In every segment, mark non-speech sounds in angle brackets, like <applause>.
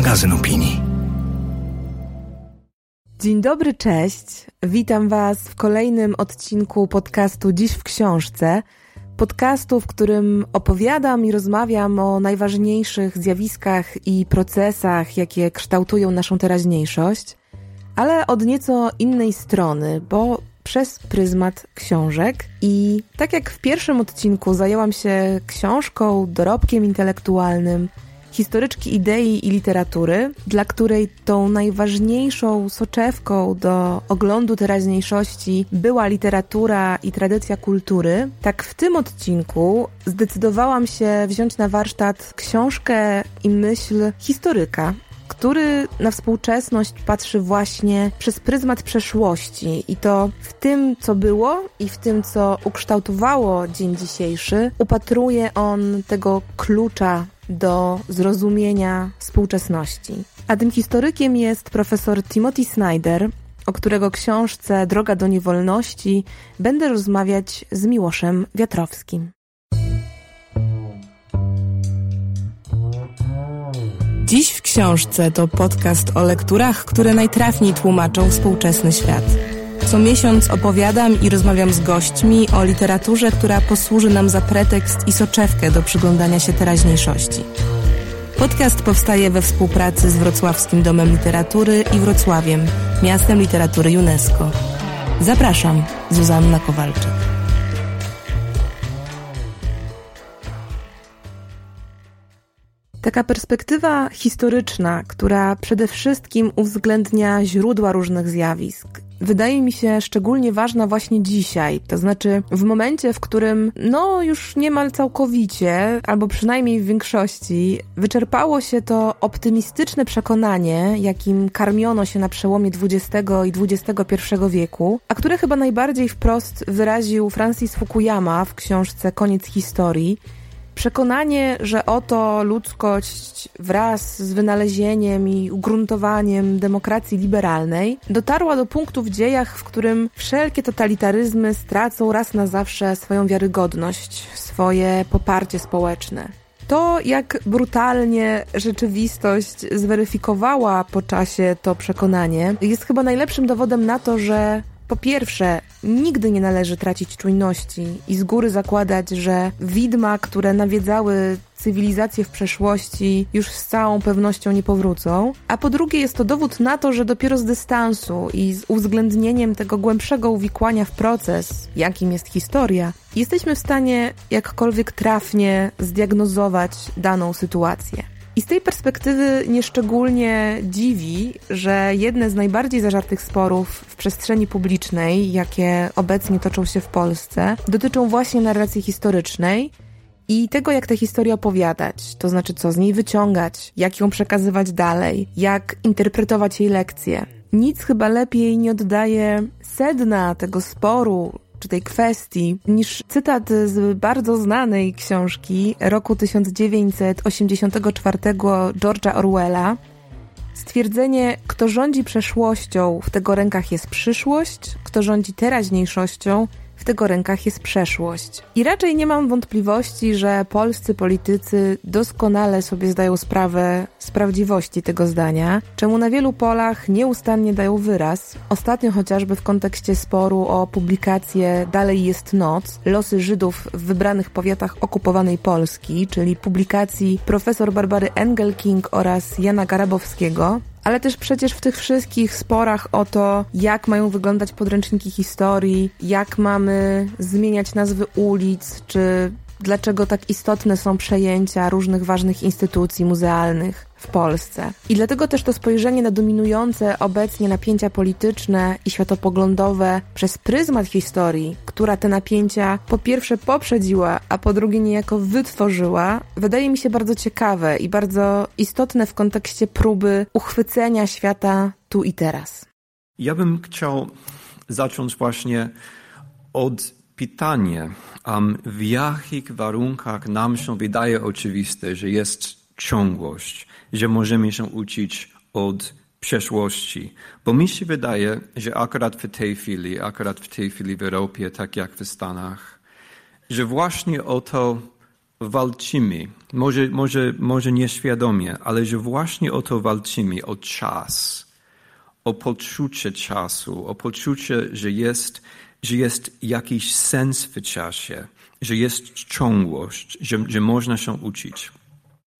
magazyn opinii. Dzień dobry, cześć. Witam Was w kolejnym odcinku podcastu Dziś w Książce. Podcastu, w którym opowiadam i rozmawiam o najważniejszych zjawiskach i procesach, jakie kształtują naszą teraźniejszość, ale od nieco innej strony, bo przez pryzmat książek. I tak jak w pierwszym odcinku zajęłam się książką, dorobkiem intelektualnym, historyczki idei i literatury, dla której tą najważniejszą soczewką do oglądu teraźniejszości była literatura i tradycja kultury, tak w tym odcinku zdecydowałam się wziąć na warsztat książkę i myśl historyka, który na współczesność patrzy właśnie przez pryzmat przeszłości i to w tym, co było i w tym, co ukształtowało dzień dzisiejszy, upatruje on tego klucza do zrozumienia współczesności. A tym historykiem jest profesor Timothy Snyder, o którego książce Droga do niewolności będę rozmawiać z Miłoszem Wiatrowskim. Dziś w książce to podcast o lekturach, które najtrafniej tłumaczą współczesny świat. Co miesiąc opowiadam i rozmawiam z gośćmi o literaturze, która posłuży nam za pretekst i soczewkę do przyglądania się teraźniejszości. Podcast powstaje we współpracy z Wrocławskim Domem Literatury i Wrocławiem, miastem literatury UNESCO. Zapraszam, Zuzanna Kowalczyk. Taka perspektywa historyczna, która przede wszystkim uwzględnia źródła różnych zjawisk, wydaje mi się szczególnie ważna właśnie dzisiaj. To znaczy w momencie, w którym no już niemal całkowicie, albo przynajmniej w większości, wyczerpało się to optymistyczne przekonanie, jakim karmiono się na przełomie XX i XXI wieku, a które chyba najbardziej wprost wyraził Francis Fukuyama w książce Koniec historii, Przekonanie, że oto ludzkość wraz z wynalezieniem i ugruntowaniem demokracji liberalnej dotarła do punktu w dziejach, w którym wszelkie totalitaryzmy stracą raz na zawsze swoją wiarygodność, swoje poparcie społeczne. To, jak brutalnie rzeczywistość zweryfikowała po czasie to przekonanie, jest chyba najlepszym dowodem na to, że po pierwsze, nigdy nie należy tracić czujności i z góry zakładać, że widma, które nawiedzały cywilizacje w przeszłości już z całą pewnością nie powrócą. A po drugie jest to dowód na to, że dopiero z dystansu i z uwzględnieniem tego głębszego uwikłania w proces, jakim jest historia, jesteśmy w stanie jakkolwiek trafnie zdiagnozować daną sytuację. I z tej perspektywy nieszczególnie dziwi, że jedne z najbardziej zażartych sporów w przestrzeni publicznej, jakie obecnie toczą się w Polsce, dotyczą właśnie narracji historycznej i tego, jak tę historię opowiadać, to znaczy co z niej wyciągać, jak ją przekazywać dalej, jak interpretować jej lekcje. Nic chyba lepiej nie oddaje sedna tego sporu, czy tej kwestii, niż cytat z bardzo znanej książki roku 1984 George'a Orwella. Stwierdzenie, kto rządzi przeszłością, w tego rękach jest przyszłość, kto rządzi teraźniejszością, w tego rękach jest przeszłość. I raczej nie mam wątpliwości, że polscy politycy doskonale sobie zdają sprawę z prawdziwości tego zdania, czemu na wielu polach nieustannie dają wyraz. Ostatnio chociażby w kontekście sporu o publikację Dalej jest noc, losy Żydów w wybranych powiatach okupowanej Polski, czyli publikacji profesor Barbary Engelking oraz Jana Garabowskiego, ale też przecież w tych wszystkich sporach o to, jak mają wyglądać podręczniki historii, jak mamy zmieniać nazwy ulic, czy dlaczego tak istotne są przejęcia różnych ważnych instytucji muzealnych w Polsce. I dlatego też to spojrzenie na dominujące obecnie napięcia polityczne i światopoglądowe przez pryzmat historii, która te napięcia po pierwsze poprzedziła, a po drugie niejako wytworzyła, wydaje mi się bardzo ciekawe i bardzo istotne w kontekście próby uchwycenia świata tu i teraz. Ja bym chciał zacząć właśnie od pytania, um, w jakich warunkach nam się wydaje oczywiste, że jest ciągłość, że możemy się uczyć od przeszłości. Bo mi się wydaje, że akurat w tej chwili, akurat w tej chwili w Europie, tak jak w Stanach, że właśnie o to walczymy, może, może, może nieświadomie, ale że właśnie o to walczymy, o czas, o poczucie czasu, o poczucie, że jest, że jest jakiś sens w czasie, że jest ciągłość, że, że można się uczyć.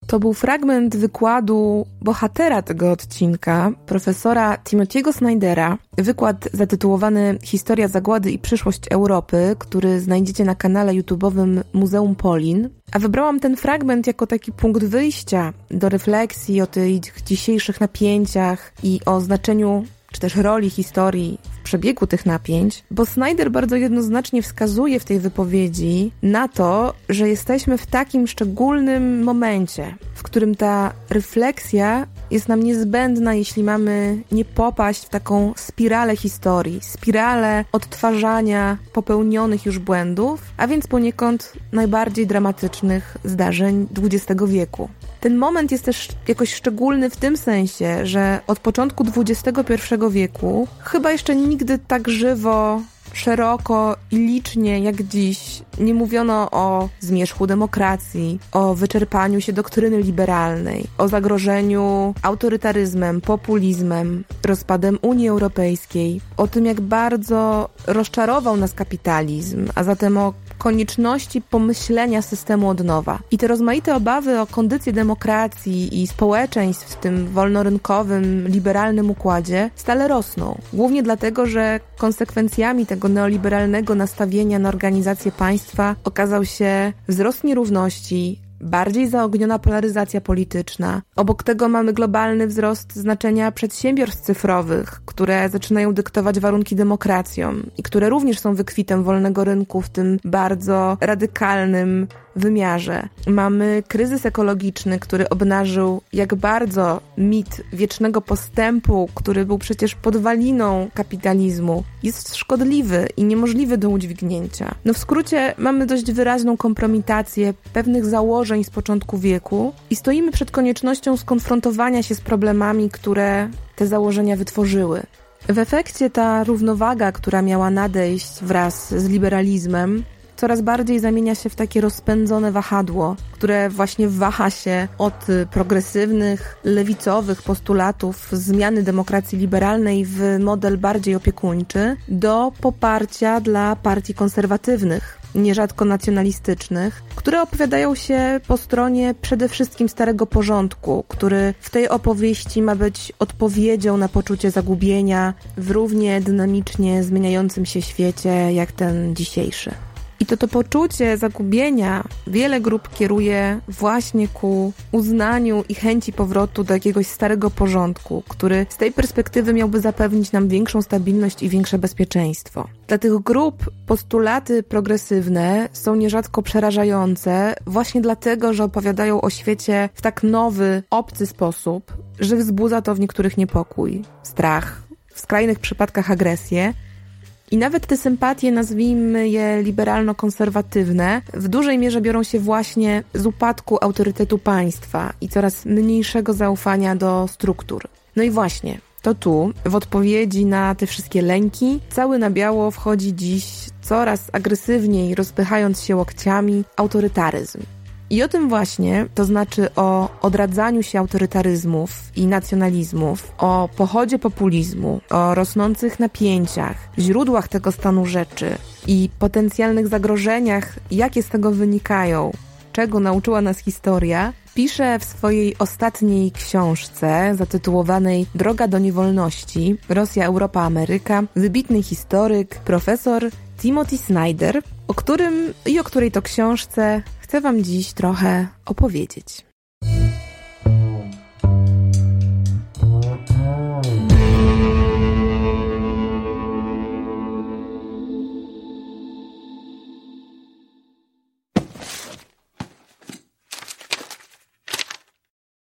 To był fragment wykładu bohatera tego odcinka, profesora Timothy'ego Snydera. Wykład zatytułowany Historia zagłady i przyszłość Europy, który znajdziecie na kanale YouTube'owym Muzeum Polin. A wybrałam ten fragment jako taki punkt wyjścia do refleksji o tych dzisiejszych napięciach i o znaczeniu czy też roli historii w przebiegu tych napięć, bo Snyder bardzo jednoznacznie wskazuje w tej wypowiedzi na to, że jesteśmy w takim szczególnym momencie, w którym ta refleksja jest nam niezbędna, jeśli mamy nie popaść w taką spiralę historii, spiralę odtwarzania popełnionych już błędów, a więc poniekąd najbardziej dramatycznych zdarzeń XX wieku. Ten moment jest też jakoś szczególny w tym sensie, że od początku XXI wieku chyba jeszcze nigdy tak żywo szeroko i licznie jak dziś nie mówiono o zmierzchu demokracji, o wyczerpaniu się doktryny liberalnej, o zagrożeniu autorytaryzmem, populizmem, rozpadem Unii Europejskiej, o tym jak bardzo rozczarował nas kapitalizm, a zatem o konieczności pomyślenia systemu od nowa. I te rozmaite obawy o kondycję demokracji i społeczeństw w tym wolnorynkowym, liberalnym układzie stale rosną. Głównie dlatego, że konsekwencjami tego neoliberalnego nastawienia na organizację państwa okazał się wzrost nierówności, bardziej zaogniona polaryzacja polityczna. Obok tego mamy globalny wzrost znaczenia przedsiębiorstw cyfrowych, które zaczynają dyktować warunki demokracjom i które również są wykwitem wolnego rynku w tym bardzo radykalnym wymiarze. Mamy kryzys ekologiczny, który obnażył, jak bardzo mit wiecznego postępu, który był przecież podwaliną kapitalizmu, jest szkodliwy i niemożliwy do udźwignięcia. No w skrócie mamy dość wyraźną kompromitację pewnych założeń z początku wieku i stoimy przed koniecznością skonfrontowania się z problemami, które te założenia wytworzyły. W efekcie ta równowaga, która miała nadejść wraz z liberalizmem, coraz bardziej zamienia się w takie rozpędzone wahadło, które właśnie waha się od progresywnych, lewicowych postulatów zmiany demokracji liberalnej w model bardziej opiekuńczy do poparcia dla partii konserwatywnych, nierzadko nacjonalistycznych, które opowiadają się po stronie przede wszystkim starego porządku, który w tej opowieści ma być odpowiedzią na poczucie zagubienia w równie dynamicznie zmieniającym się świecie jak ten dzisiejszy. I to to poczucie zagubienia wiele grup kieruje właśnie ku uznaniu i chęci powrotu do jakiegoś starego porządku, który z tej perspektywy miałby zapewnić nam większą stabilność i większe bezpieczeństwo. Dla tych grup postulaty progresywne są nierzadko przerażające właśnie dlatego, że opowiadają o świecie w tak nowy, obcy sposób, że wzbudza to w niektórych niepokój, strach, w skrajnych przypadkach agresję, i nawet te sympatie, nazwijmy je liberalno-konserwatywne, w dużej mierze biorą się właśnie z upadku autorytetu państwa i coraz mniejszego zaufania do struktur. No i właśnie, to tu, w odpowiedzi na te wszystkie lęki, cały na biało wchodzi dziś coraz agresywniej, rozpychając się łokciami, autorytaryzm. I o tym właśnie, to znaczy o odradzaniu się autorytaryzmów i nacjonalizmów, o pochodzie populizmu, o rosnących napięciach, źródłach tego stanu rzeczy i potencjalnych zagrożeniach, jakie z tego wynikają, czego nauczyła nas historia, pisze w swojej ostatniej książce zatytułowanej Droga do niewolności Rosja, Europa, Ameryka wybitny historyk, profesor Timothy Snyder, o którym i o której to książce chcę Wam dziś trochę opowiedzieć.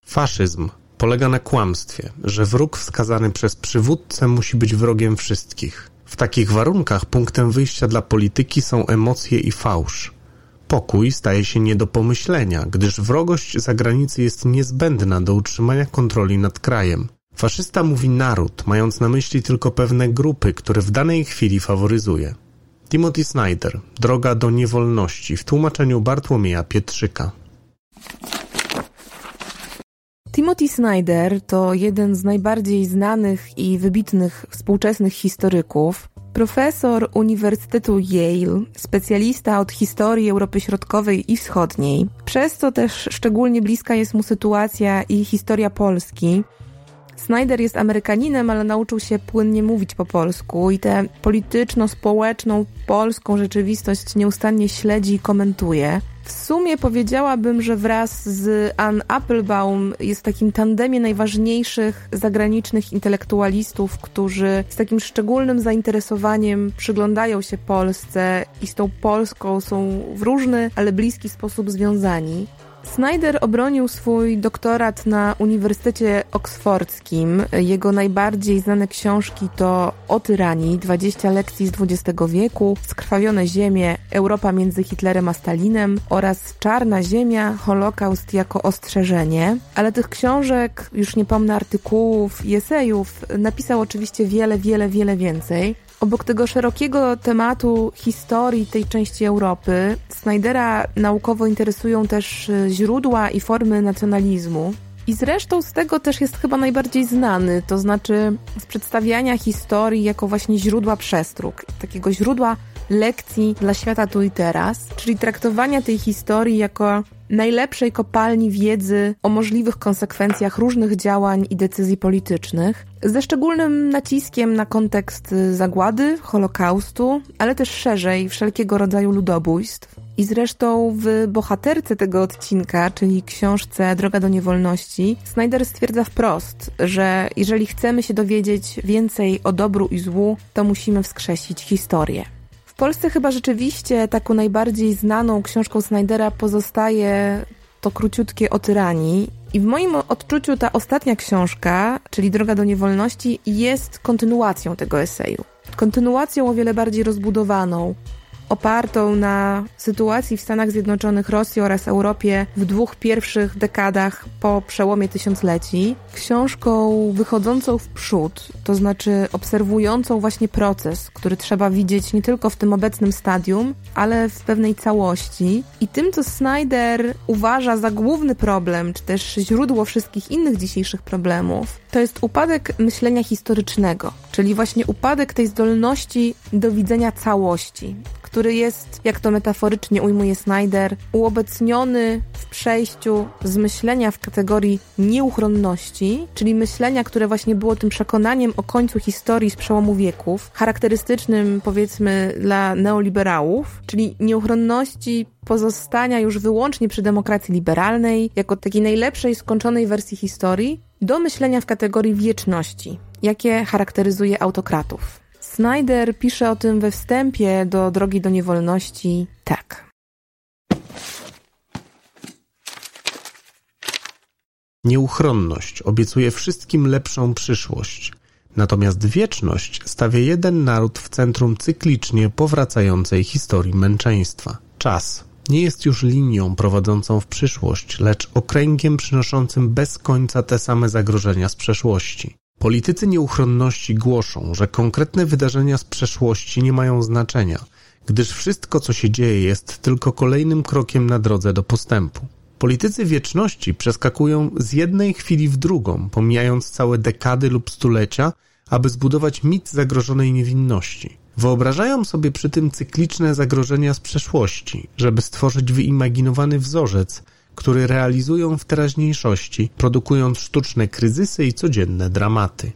Faszyzm polega na kłamstwie, że wróg wskazany przez przywódcę musi być wrogiem wszystkich. W takich warunkach punktem wyjścia dla polityki są emocje i fałsz. Pokój staje się nie do pomyślenia, gdyż wrogość zagranicy jest niezbędna do utrzymania kontroli nad krajem. Faszysta mówi naród, mając na myśli tylko pewne grupy, które w danej chwili faworyzuje. Timothy Snyder, Droga do niewolności w tłumaczeniu Bartłomieja Pietrzyka. Timothy Snyder to jeden z najbardziej znanych i wybitnych współczesnych historyków. Profesor Uniwersytetu Yale, specjalista od historii Europy Środkowej i Wschodniej, przez co też szczególnie bliska jest mu sytuacja i historia Polski. Snyder jest Amerykaninem, ale nauczył się płynnie mówić po polsku i tę polityczno-społeczną polską rzeczywistość nieustannie śledzi i komentuje. W sumie powiedziałabym, że wraz z Ann Applebaum jest w takim tandemie najważniejszych zagranicznych intelektualistów, którzy z takim szczególnym zainteresowaniem przyglądają się Polsce i z tą Polską są w różny, ale bliski sposób związani. Snyder obronił swój doktorat na Uniwersytecie Oksfordzkim. Jego najbardziej znane książki to O tyranii, 20 lekcji z XX wieku, Skrwawione ziemie, Europa między Hitlerem a Stalinem oraz Czarna ziemia, Holokaust jako ostrzeżenie. Ale tych książek, już nie pomnę artykułów i esejów, napisał oczywiście wiele, wiele, wiele więcej. Obok tego szerokiego tematu historii tej części Europy, Snydera naukowo interesują też e, źródła i formy nacjonalizmu. I zresztą z tego też jest chyba najbardziej znany, to znaczy z przedstawiania historii jako właśnie źródła przestróg, takiego źródła lekcji dla świata tu i teraz, czyli traktowania tej historii jako najlepszej kopalni wiedzy o możliwych konsekwencjach różnych działań i decyzji politycznych, ze szczególnym naciskiem na kontekst zagłady, Holokaustu, ale też szerzej wszelkiego rodzaju ludobójstw. I zresztą w bohaterce tego odcinka, czyli książce Droga do niewolności, Snyder stwierdza wprost, że jeżeli chcemy się dowiedzieć więcej o dobru i złu, to musimy wskrzesić historię. Polsce chyba rzeczywiście taką najbardziej znaną książką Snydera pozostaje to króciutkie o tyranii. I w moim odczuciu ta ostatnia książka, czyli Droga do niewolności, jest kontynuacją tego eseju. Kontynuacją o wiele bardziej rozbudowaną, opartą na sytuacji w Stanach Zjednoczonych, Rosji oraz Europie w dwóch pierwszych dekadach po przełomie tysiącleci. Książką wychodzącą w przód, to znaczy obserwującą właśnie proces, który trzeba widzieć nie tylko w tym obecnym stadium, ale w pewnej całości. I tym, co Snyder uważa za główny problem, czy też źródło wszystkich innych dzisiejszych problemów, to jest upadek myślenia historycznego, czyli właśnie upadek tej zdolności do widzenia całości, który jest, jak to metaforycznie ujmuje Snyder, uobecniony w przejściu z myślenia w kategorii nieuchronności, czyli myślenia, które właśnie było tym przekonaniem o końcu historii z przełomu wieków, charakterystycznym powiedzmy dla neoliberałów, czyli nieuchronności pozostania już wyłącznie przy demokracji liberalnej, jako takiej najlepszej, skończonej wersji historii, do myślenia w kategorii wieczności, jakie charakteryzuje autokratów. Snyder pisze o tym we wstępie do Drogi do Niewolności tak. Nieuchronność obiecuje wszystkim lepszą przyszłość, natomiast wieczność stawia jeden naród w centrum cyklicznie powracającej historii męczeństwa. Czas nie jest już linią prowadzącą w przyszłość, lecz okręgiem przynoszącym bez końca te same zagrożenia z przeszłości. Politycy nieuchronności głoszą, że konkretne wydarzenia z przeszłości nie mają znaczenia, gdyż wszystko, co się dzieje, jest tylko kolejnym krokiem na drodze do postępu. Politycy wieczności przeskakują z jednej chwili w drugą, pomijając całe dekady lub stulecia, aby zbudować mit zagrożonej niewinności. Wyobrażają sobie przy tym cykliczne zagrożenia z przeszłości, żeby stworzyć wyimaginowany wzorzec, który realizują w teraźniejszości, produkując sztuczne kryzysy i codzienne dramaty.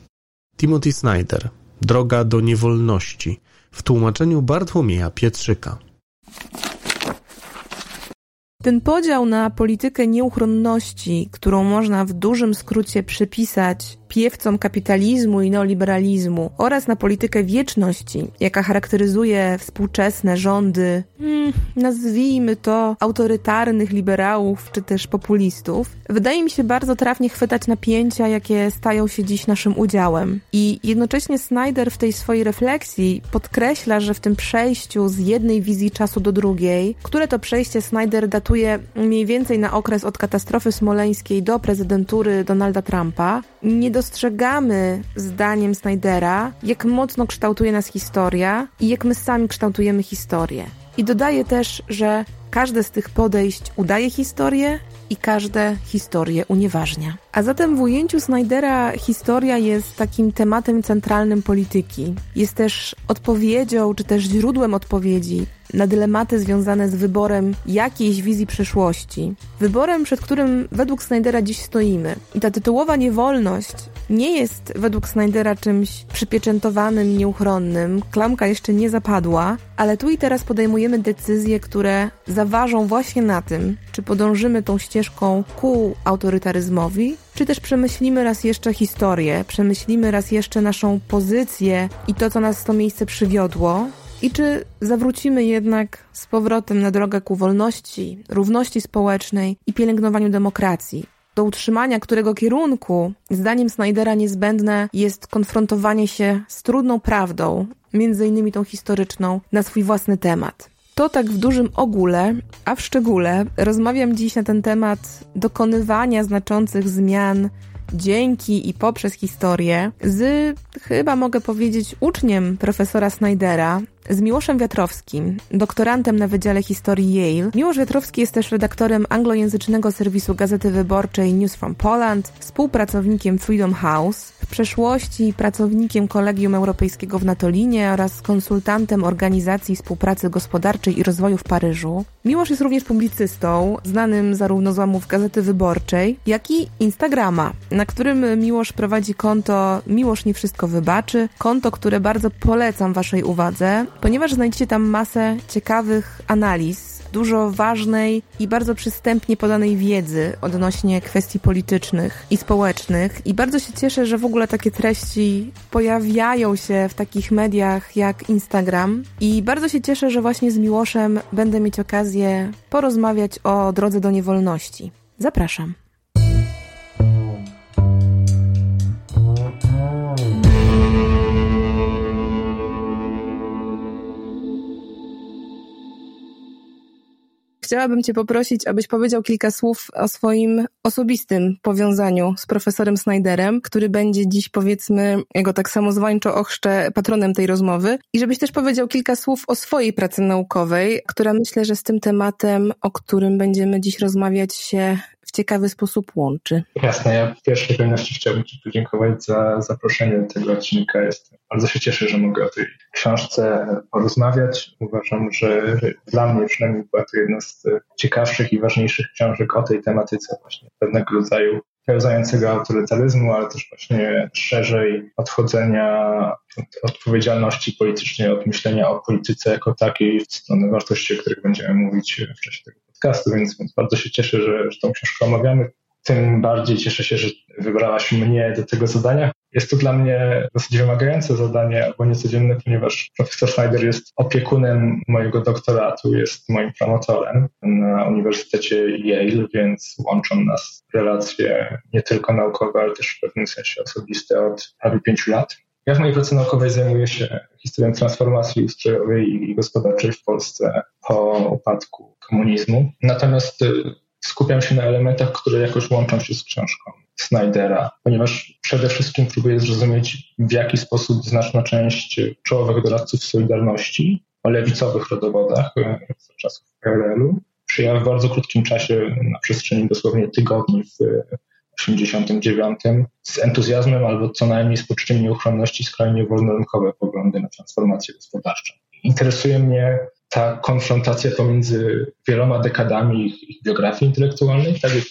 Timothy Snyder Droga do niewolności w tłumaczeniu Bartłomieja Pietrzyka. Ten podział na politykę nieuchronności, którą można w dużym skrócie przypisać piewcom kapitalizmu i neoliberalizmu oraz na politykę wieczności, jaka charakteryzuje współczesne rządy, hmm, nazwijmy to autorytarnych liberałów czy też populistów, wydaje mi się bardzo trafnie chwytać napięcia, jakie stają się dziś naszym udziałem. I jednocześnie Snyder w tej swojej refleksji podkreśla, że w tym przejściu z jednej wizji czasu do drugiej, które to przejście Snyder datuje mniej więcej na okres od katastrofy smoleńskiej do prezydentury Donalda Trumpa, nie dostrzegamy, zdaniem Snydera, jak mocno kształtuje nas historia i jak my sami kształtujemy historię. I dodaje też, że każde z tych podejść udaje historię i każde historię unieważnia. A zatem w ujęciu Snydera historia jest takim tematem centralnym polityki. Jest też odpowiedzią, czy też źródłem odpowiedzi na dylematy związane z wyborem jakiejś wizji przyszłości. Wyborem, przed którym według Snydera dziś stoimy. I ta tytułowa niewolność nie jest według Snydera czymś przypieczętowanym, nieuchronnym. Klamka jeszcze nie zapadła, ale tu i teraz podejmujemy decyzje, które zaważą właśnie na tym, czy podążymy tą ścieżką ku autorytaryzmowi, czy też przemyślimy raz jeszcze historię, przemyślimy raz jeszcze naszą pozycję i to, co nas w to miejsce przywiodło, i czy zawrócimy jednak z powrotem na drogę ku wolności, równości społecznej i pielęgnowaniu demokracji? Do utrzymania którego kierunku, zdaniem Snydera, niezbędne jest konfrontowanie się z trudną prawdą, między innymi tą historyczną, na swój własny temat. To tak w dużym ogóle, a w szczególe rozmawiam dziś na ten temat dokonywania znaczących zmian dzięki i poprzez historię z, chyba mogę powiedzieć, uczniem profesora Snydera, z Miłoszem Wiatrowskim, doktorantem na Wydziale Historii Yale. Miłosz Wiatrowski jest też redaktorem anglojęzycznego serwisu Gazety Wyborczej News from Poland, współpracownikiem Freedom House, w przeszłości pracownikiem Kolegium Europejskiego w Natolinie oraz konsultantem Organizacji Współpracy Gospodarczej i Rozwoju w Paryżu. Miłosz jest również publicystą, znanym zarówno z łamów Gazety Wyborczej, jak i Instagrama, na którym Miłosz prowadzi konto Miłosz nie wszystko wybaczy, konto, które bardzo polecam Waszej uwadze, ponieważ znajdziecie tam masę ciekawych analiz, dużo ważnej i bardzo przystępnie podanej wiedzy odnośnie kwestii politycznych i społecznych. I bardzo się cieszę, że w ogóle takie treści pojawiają się w takich mediach jak Instagram. I bardzo się cieszę, że właśnie z Miłoszem będę mieć okazję porozmawiać o drodze do niewolności. Zapraszam. Chciałabym Cię poprosić, abyś powiedział kilka słów o swoim osobistym powiązaniu z profesorem Snyderem, który będzie dziś, powiedzmy, jego tak samo zwańczo ochrzczę patronem tej rozmowy. I żebyś też powiedział kilka słów o swojej pracy naukowej, która myślę, że z tym tematem, o którym będziemy dziś rozmawiać, się ciekawy sposób łączy. Jasne, ja w pierwszej kolejności chciałbym Ci podziękować za zaproszenie do tego odcinka. Jestem, bardzo się cieszę, że mogę o tej książce porozmawiać. Uważam, że dla mnie przynajmniej była to jedna z ciekawszych i ważniejszych książek o tej tematyce właśnie pewnego rodzaju pełzającego autorytaryzmu, ale też właśnie szerzej odchodzenia od odpowiedzialności politycznej, od myślenia o polityce jako takiej w stronę wartości, o których będziemy mówić w czasie tego podcastu, więc, więc bardzo się cieszę, że, że tą książkę omawiamy. Tym bardziej cieszę się, że wybrałaś mnie do tego zadania. Jest to dla mnie dosyć wymagające zadanie, albo niecodzienne, ponieważ profesor Schneider jest opiekunem mojego doktoratu, jest moim promotorem na Uniwersytecie Yale, więc łączą nas relacje nie tylko naukowe, ale też w pewnym sensie osobiste od prawie pięciu lat. Ja w mojej pracy naukowej zajmuję się historią transformacji ustrojowej i gospodarczej w Polsce po upadku komunizmu. Natomiast y, skupiam się na elementach, które jakoś łączą się z książką Snydera, ponieważ przede wszystkim próbuję zrozumieć, w jaki sposób znaczna część czołowych doradców Solidarności o lewicowych rodowodach y, z czasów PRL-u przyjęła w bardzo krótkim czasie, na przestrzeni dosłownie tygodni w 1989 z entuzjazmem albo co najmniej z poczuciem nieuchronności skrajnie wolnorynkowe poglądy na transformację gospodarczą. Interesuje mnie ta konfrontacja pomiędzy wieloma dekadami ich, ich biografii intelektualnej, tak jak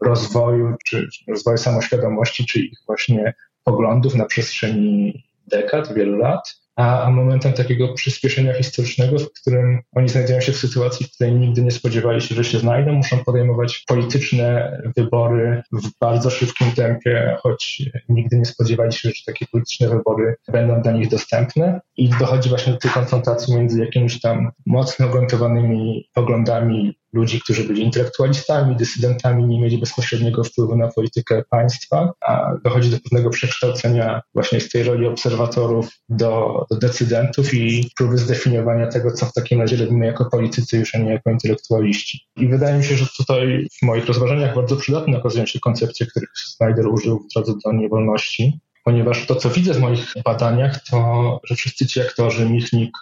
rozwoju, czy rozwoju samoświadomości, czy ich właśnie poglądów na przestrzeni dekad, wielu lat, a, a momentem takiego przyspieszenia historycznego, w którym oni znajdują się w sytuacji, w której nigdy nie spodziewali się, że się znajdą, muszą podejmować polityczne wybory w bardzo szybkim tempie, choć nigdy nie spodziewali się, że takie polityczne wybory będą dla nich dostępne. I dochodzi właśnie do tej konfrontacji między jakimiś tam mocno ugruntowanymi poglądami ludzi, którzy byli intelektualistami, dysydentami, nie mieli bezpośredniego wpływu na politykę państwa, a dochodzi do pewnego przekształcenia właśnie z tej roli obserwatorów do, do decydentów i próby zdefiniowania tego, co w takim razie robimy jako politycy, już a nie jako intelektualiści. I wydaje mi się, że tutaj w moich rozważaniach bardzo przydatne okazują się koncepcje, których Snyder użył w drodze do niewolności ponieważ to, co widzę w moich badaniach, to, że wszyscy ci aktorzy, Michnik,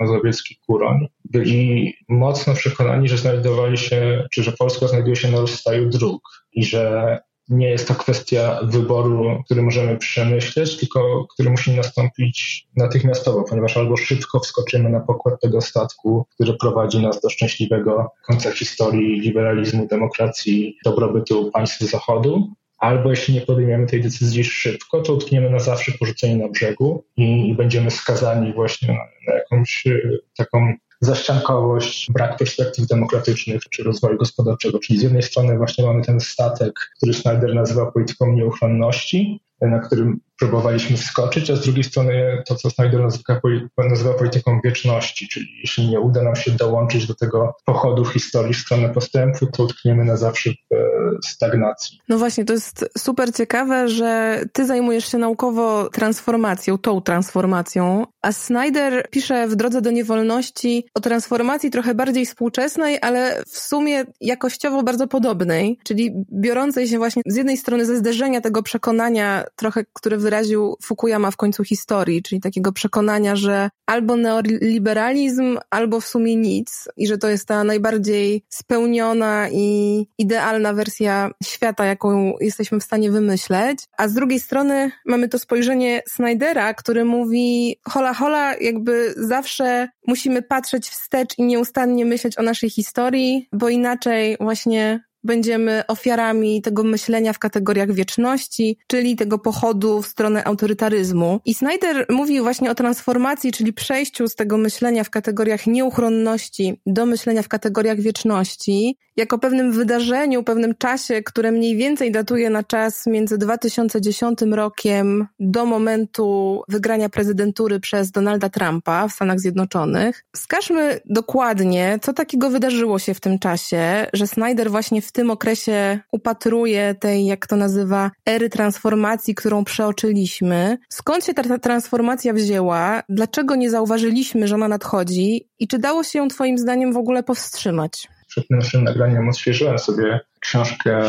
Mazowiecki, Kuroń, byli mocno przekonani, że znajdowali się, czy że Polska znajduje się na rozstaju dróg i że nie jest to kwestia wyboru, który możemy przemyśleć, tylko który musi nastąpić natychmiastowo, ponieważ albo szybko wskoczymy na pokład tego statku, który prowadzi nas do szczęśliwego końca historii liberalizmu, demokracji, dobrobytu państw Zachodu, albo jeśli nie podejmiemy tej decyzji szybko, to utkniemy na zawsze porzuceni na brzegu i, będziemy skazani właśnie na, na jakąś e, taką zaściankowość, brak perspektyw demokratycznych czy rozwoju gospodarczego. Czyli z jednej strony właśnie mamy ten statek, który Snyder nazywa polityką nieuchronności, na którym próbowaliśmy wskoczyć, a z drugiej strony to, co Snyder nazywa, nazywa polityką wieczności, czyli jeśli nie uda nam się dołączyć do tego pochodu historii w stronę postępu, to utkniemy na zawsze w e, stagnacji. No właśnie, to jest super ciekawe, że ty zajmujesz się naukowo transformacją, tą transformacją, a Snyder pisze w Drodze do Niewolności o transformacji trochę bardziej współczesnej, ale w sumie jakościowo bardzo podobnej, czyli biorącej się właśnie z jednej strony ze zderzenia tego przekonania trochę, które wyraził Fukuyama w końcu historii, czyli takiego przekonania, że albo neoliberalizm, albo w sumie nic i że to jest ta najbardziej spełniona i idealna wersja świata, jaką jesteśmy w stanie wymyśleć. A z drugiej strony mamy to spojrzenie Snydera, który mówi hola hola, jakby zawsze musimy patrzeć wstecz i nieustannie myśleć o naszej historii, bo inaczej właśnie będziemy ofiarami tego myślenia w kategoriach wieczności, czyli tego pochodu w stronę autorytaryzmu. I Snyder mówił właśnie o transformacji, czyli przejściu z tego myślenia w kategoriach nieuchronności do myślenia w kategoriach wieczności, jako pewnym wydarzeniu, pewnym czasie, które mniej więcej datuje na czas między 2010 rokiem do momentu wygrania prezydentury przez Donalda Trumpa w Stanach Zjednoczonych. Wskażmy dokładnie, co takiego wydarzyło się w tym czasie, że Snyder właśnie w tym okresie upatruje tej, jak to nazywa, ery transformacji, którą przeoczyliśmy. Skąd się ta transformacja wzięła? Dlaczego nie zauważyliśmy, że ona nadchodzi? I czy dało się ją Twoim zdaniem w ogóle powstrzymać? Przed naszym nagraniem odświeżyłem sobie książkę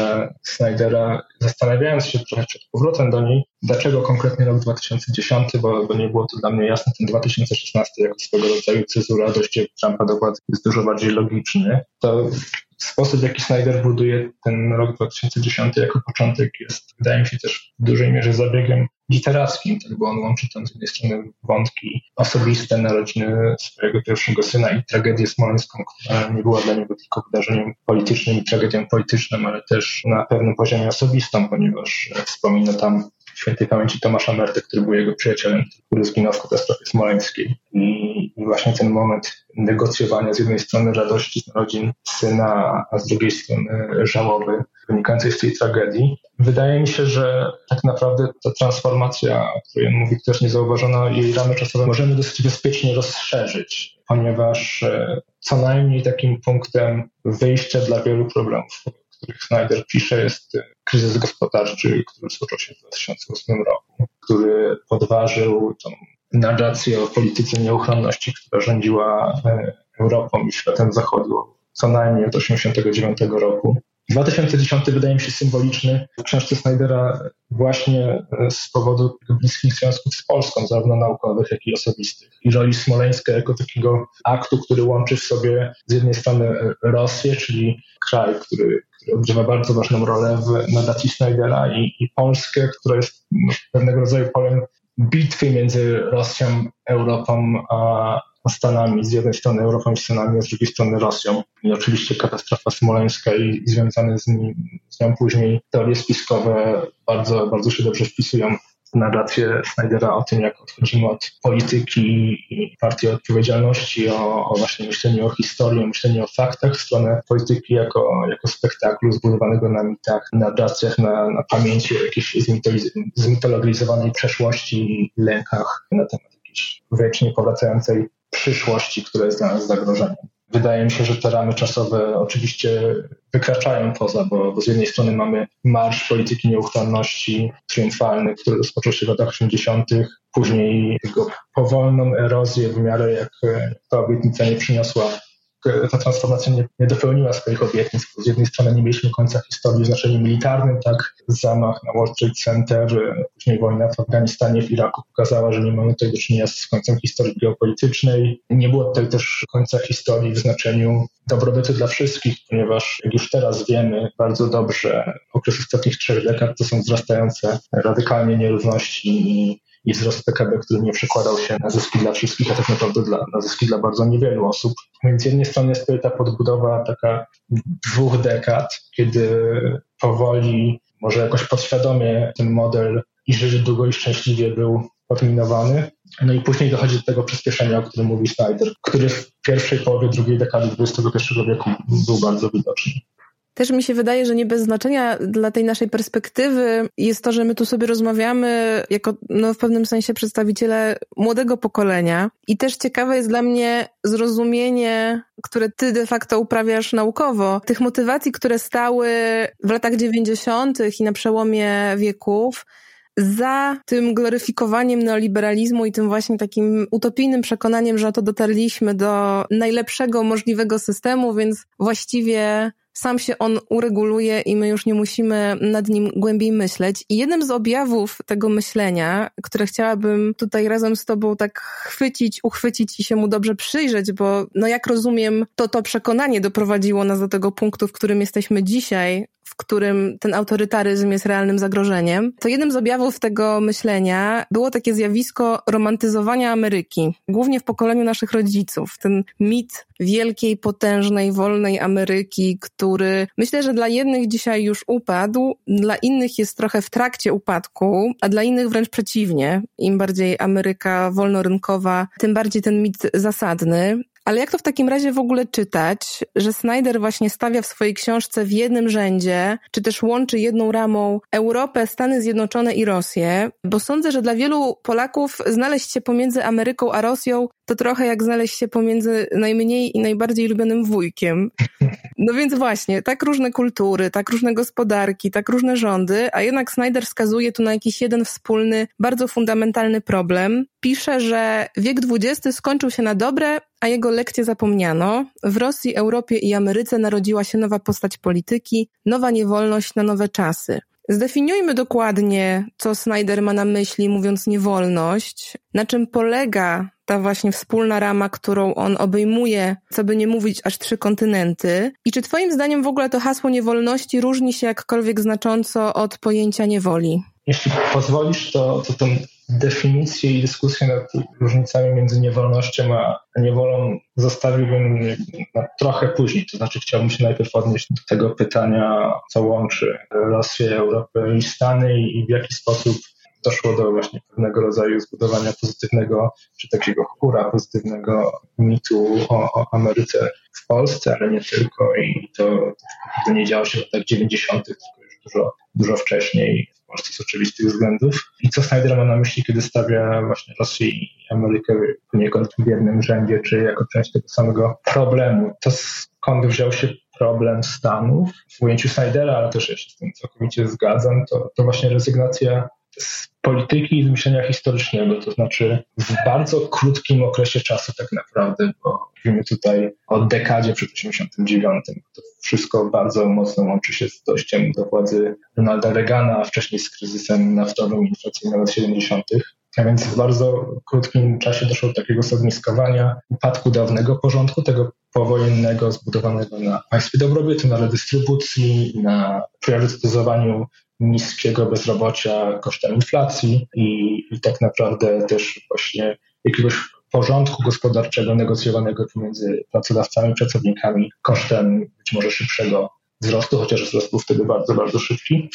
Snydera, zastanawiając się trochę przed powrotem do niej, dlaczego konkretnie rok 2010, bo, bo nie było to dla mnie jasne, ten 2016 jako swego rodzaju cezura dojście Trumpa do jest dużo bardziej logiczny. To sposób, w jaki Snyder buduje ten rok 2010 jako początek jest, wydaje mi się, też w dużej mierze zabiegiem literackim, tak, bo on łączy tam z jednej strony wątki osobiste, narodziny swojego pierwszego syna i tragedię smoleńską, która nie była dla niego tylko wydarzeniem politycznym i tragedią polityczną, ale też na pewnym poziomie osobistym, ponieważ wspomina tam świętej pamięci Tomasza Merty, który był jego przyjacielem, który zginął w katastrofie smoleńskiej. I właśnie ten moment negocjowania z jednej strony radości z narodzin syna, a z drugiej strony żałoby wynikającej z tej tragedii. Wydaje mi się, że tak naprawdę ta transformacja, o której mówi, też niezauważona, jej ramy czasowe możemy dosyć bezpiecznie rozszerzyć, ponieważ e, co najmniej takim punktem wyjścia dla wielu problemów, których Snyder pisze, jest kryzys gospodarczy, który rozpoczął się w 2008 roku, który podważył tą narrację o polityce nieuchronności, która rządziła e, Europą i światem zachodu co najmniej od 1989 roku. 2010 wydaje mi się symboliczny w książce Snydera właśnie e, z powodu bliskich związków z Polską, zarówno naukowych, jak i osobistych. I roli Smoleńska jako takiego aktu, który łączy w sobie z jednej strony e, Rosję, czyli kraj, który, który odgrywa bardzo ważną rolę w narracji Snydera i, i Polskę, która jest no, pewnego rodzaju polem bitwy między Rosją, Europą a, Stanami, z jednej strony Europą i Stanami, a z drugiej strony Rosją. I oczywiście katastrofa smoleńska i związane z, nim, z nią później teorie spiskowe bardzo, bardzo się dobrze wpisują narrację Snydera o tym, jak odchodzimy od polityki i partii odpowiedzialności, o, o właśnie myśleniu o historii, o myśleniu o faktach, w stronę polityki jako, jako spektaklu zbudowanego na mitach, narracjach, na, na pamięci o jakiejś zmitologizowanej przeszłości i lękach na temat jakiejś wiecznie powracającej przyszłości, która jest dla nas zagrożeniem. Wydaje mi się, że te ramy czasowe oczywiście wykraczają poza, bo, bo z jednej strony mamy marsz polityki nieuchronności triumfalny, który rozpoczął się w latach 80., później jego powolną erozję w miarę jak ta obietnica nie przyniosła ta transformacja nie, nie dopełniła swoich obietnic. Z jednej strony nie mieliśmy końca historii w znaczeniu militarnym, tak zamach na World Trade Center, później wojna w Afganistanie, w Iraku pokazała, że nie mamy tutaj do czynienia z końcem historii geopolitycznej. Nie było tutaj też końca historii w znaczeniu dobrobytu dla wszystkich, ponieważ jak już teraz wiemy bardzo dobrze, okres ostatnich trzech dekad to są wzrastające radykalnie nierówności i wzrost PKB, który nie przekładał się na zyski dla wszystkich, a tak naprawdę dla, na zyski dla bardzo niewielu osób. Więc z jednej strony jest to ta podbudowa taka dwóch dekad, kiedy powoli, może jakoś podświadomie ten model i żyć długo i szczęśliwie był podminowany. No i później dochodzi do tego przyspieszenia, o którym mówi Snyder, który w pierwszej połowie drugiej dekady XXI wieku był bardzo widoczny. Też mi się wydaje, że nie bez znaczenia dla tej naszej perspektywy jest to, że my tu sobie rozmawiamy jako no, w pewnym sensie przedstawiciele młodego pokolenia. I też ciekawe jest dla mnie zrozumienie, które ty de facto uprawiasz naukowo, tych motywacji, które stały w latach 90. i na przełomie wieków za tym gloryfikowaniem neoliberalizmu i tym właśnie takim utopijnym przekonaniem, że to dotarliśmy do najlepszego możliwego systemu, więc właściwie sam się on ureguluje i my już nie musimy nad nim głębiej myśleć. I jednym z objawów tego myślenia, które chciałabym tutaj razem z Tobą tak chwycić, uchwycić i się mu dobrze przyjrzeć, bo no jak rozumiem, to to przekonanie doprowadziło nas do tego punktu, w którym jesteśmy dzisiaj, w którym ten autorytaryzm jest realnym zagrożeniem, to jednym z objawów tego myślenia było takie zjawisko romantyzowania Ameryki, głównie w pokoleniu naszych rodziców. Ten mit wielkiej, potężnej, wolnej Ameryki, który myślę, że dla jednych dzisiaj już upadł, dla innych jest trochę w trakcie upadku, a dla innych wręcz przeciwnie. Im bardziej Ameryka wolnorynkowa, tym bardziej ten mit zasadny. Ale jak to w takim razie w ogóle czytać, że Snyder właśnie stawia w swojej książce w jednym rzędzie, czy też łączy jedną ramą Europę, Stany Zjednoczone i Rosję? Bo sądzę, że dla wielu Polaków znaleźć się pomiędzy Ameryką a Rosją to trochę jak znaleźć się pomiędzy najmniej i najbardziej lubionym wujkiem. No więc właśnie, tak różne kultury, tak różne gospodarki, tak różne rządy, a jednak Snyder wskazuje tu na jakiś jeden wspólny, bardzo fundamentalny problem. Pisze, że wiek XX skończył się na dobre, a jego lekcje zapomniano. W Rosji, Europie i Ameryce narodziła się nowa postać polityki, nowa niewolność na nowe czasy. Zdefiniujmy dokładnie, co Snyder ma na myśli, mówiąc niewolność, na czym polega ta właśnie wspólna rama, którą on obejmuje, co by nie mówić, aż trzy kontynenty. I czy Twoim zdaniem w ogóle to hasło niewolności różni się jakkolwiek znacząco od pojęcia niewoli? Jeśli pozwolisz, to, to tę definicję i dyskusję nad różnicami między niewolnością a niewolą zostawiłbym trochę później. To znaczy chciałbym się najpierw odnieść do tego pytania, co łączy Rosję, Europę i Stany i w jaki sposób doszło do właśnie pewnego rodzaju zbudowania pozytywnego, czy takiego chóra pozytywnego mitu o, o Ameryce w Polsce, ale nie tylko. I to, to nie działo się w latach 90., tylko już dużo, dużo wcześniej w Polsce z oczywistych względów. I co Snyder ma na myśli, kiedy stawia właśnie Rosję i Amerykę poniekąd w jednym rzędzie, czy jako część tego samego problemu? To skąd wziął się problem Stanów w ujęciu Snydera, ale też ja się z tym całkowicie zgadzam, to, to właśnie rezygnacja z polityki i z myślenia historycznego, to znaczy w bardzo krótkim okresie czasu tak naprawdę, bo mówimy tutaj o dekadzie przed 89. To wszystko bardzo mocno łączy się z dojściem do władzy Ronalda Reagana, a wcześniej z kryzysem naftowym i inflacyjnym lat 70. A więc w bardzo krótkim czasie doszło do takiego zogniskowania upadku dawnego porządku, tego powojennego, zbudowanego na państwie dobrobytu, na redystrybucji, na priorytetyzowaniu niskiego bezrobocia kosztem inflacji i, i tak naprawdę też właśnie jakiegoś porządku gospodarczego negocjowanego pomiędzy pracodawcami pracownikami kosztem być może szybszego wzrostu, chociaż wzrost był wtedy bardzo, bardzo szybki.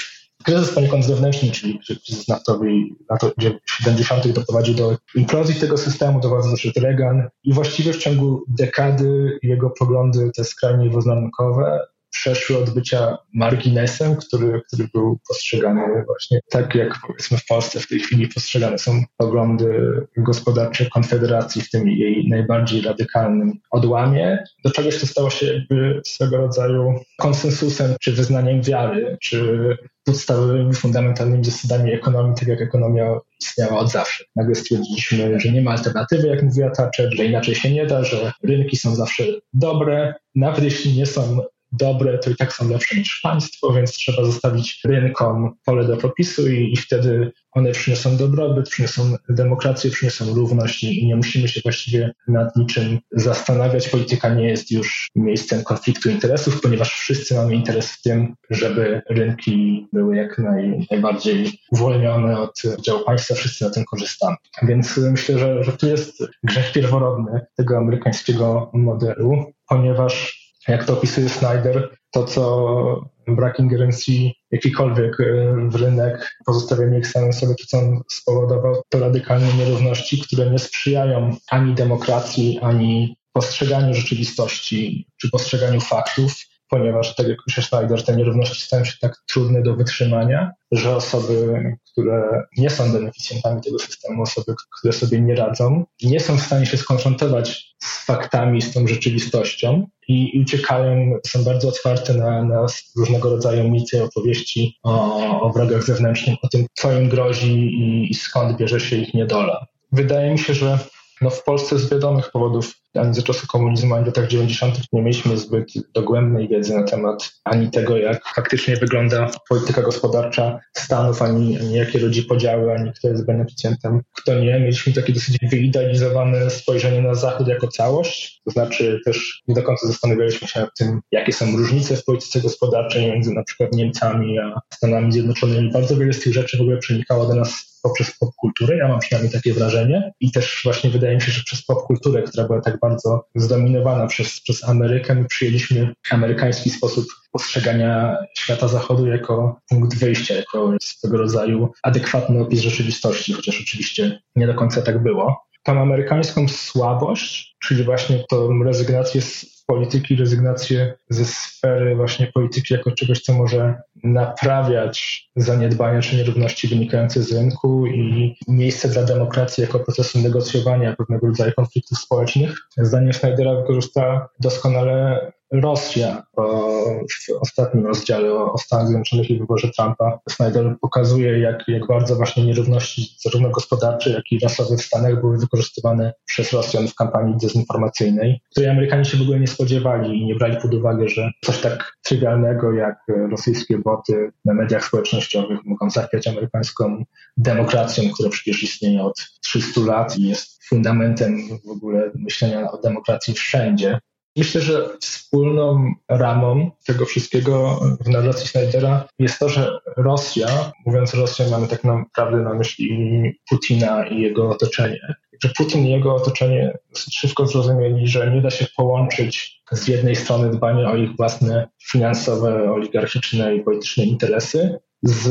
Kryzys poniekąd zewnętrzny, czyli kryzys naftowy lat 70. doprowadził do implozji tego systemu, do władzy doszedł Reagan i właściwie w ciągu dekady jego poglądy te skrajnie jednoznakowe przeszły od bycia marginesem, który, który był postrzegany właśnie tak, jak powiedzmy w Polsce w tej chwili postrzegane są poglądy gospodarcze Konfederacji, w tym jej najbardziej radykalnym odłamie, do czegoś, co stało się jakby swego rodzaju konsensusem, czy wyznaniem wiary, czy podstawowymi, fundamentalnymi zasadami ekonomii, tak jak ekonomia istniała od zawsze. Nagle stwierdziliśmy, że nie ma alternatywy, jak mówiła Thatcher, że inaczej się nie da, że rynki są zawsze dobre, nawet jeśli nie są dobre, to i tak są lepsze niż państwo, więc trzeba zostawić rynkom pole do popisu i, i wtedy one przyniosą dobrobyt, przyniosą demokrację, przyniosą równość i, nie musimy się właściwie nad niczym zastanawiać. Polityka nie jest już miejscem konfliktu interesów, ponieważ wszyscy mamy interes w tym, żeby rynki były jak naj, najbardziej uwolnione od działu państwa, wszyscy na tym korzystamy. Więc myślę, że, że tu jest grzech pierworodny tego amerykańskiego modelu, ponieważ jak to opisuje Snyder, to co brak ingerencji jakikolwiek e, w rynek, pozostawienie ich samym sobie, to co on spowodował, to radykalne nierówności, które nie sprzyjają ani demokracji, ani postrzeganiu rzeczywistości, czy postrzeganiu faktów, ponieważ, tak jak pisze Schneider, te nierówności stają się tak trudne do wytrzymania, że osoby, które nie są beneficjentami tego systemu, osoby, które sobie nie radzą, nie są w stanie się skonfrontować z faktami, z tą rzeczywistością i, uciekają, są bardzo otwarte na, na różnego rodzaju micie, opowieści o, o wrogach zewnętrznych, o tym, co im grozi i, i skąd bierze się ich niedola. Wydaje mi się, że no w Polsce z wiadomych powodów ani za czasów komunizmu, ani w latach 90. nie mieliśmy zbyt dogłębnej wiedzy na temat ani tego, jak faktycznie wygląda polityka gospodarcza Stanów, ani, ani jakie rodzi podziały, ani kto jest beneficjentem, kto nie. Mieliśmy takie dosyć wyidealizowane spojrzenie na Zachód jako całość, to znaczy też nie do końca zastanawialiśmy się nad tym, jakie są różnice w polityce gospodarczej między na przykład Niemcami a Stanami Zjednoczonymi. Bardzo wiele z tych rzeczy w ogóle przenikało do nas poprzez popkulturę. Ja mam przynajmniej takie wrażenie. I też właśnie wydaje mi się, że przez popkulturę, która była tak bardzo zdominowana przez, przez Amerykę, my przyjęliśmy amerykański sposób postrzegania świata zachodu jako punkt wyjścia, jako swego rodzaju adekwatny opis rzeczywistości, chociaż oczywiście nie do końca tak było. Tą amerykańską słabość, czyli właśnie tą rezygnację z polityki, rezygnację ze sfery właśnie polityki jako czegoś, co może naprawiać zaniedbania czy nierówności wynikające z rynku i miejsce dla demokracji jako procesu negocjowania pewnego rodzaju konfliktów społecznych. Zdaniem Schneidera wykorzysta doskonale Rosja w ostatnim rozdziale o Stanach Zjednoczonych i wyborze Trumpa. Snyder pokazuje, jak, jak bardzo właśnie nierówności zarówno gospodarcze, jak i rasowe w Stanach były wykorzystywane przez Rosjan w kampanii dezinformacyjnej, której Amerykanie się w ogóle nie spodziewali i nie brali pod uwagę, że coś tak trywialnego jak rosyjskie boty na mediach społecznościowych mogą zachwiać amerykańską demokracją, która przecież istnieje od 300 lat i jest fundamentem w ogóle myślenia o demokracji wszędzie. Myślę, że wspólną ramą tego wszystkiego w narracji Snydera jest to, że Rosja, mówiąc Rosja, mamy tak naprawdę na myśli Putina i jego otoczenie. Że Putin i jego otoczenie szybko zrozumieli, że nie da się połączyć z jednej strony dbania o ich własne finansowe, oligarchiczne i polityczne interesy z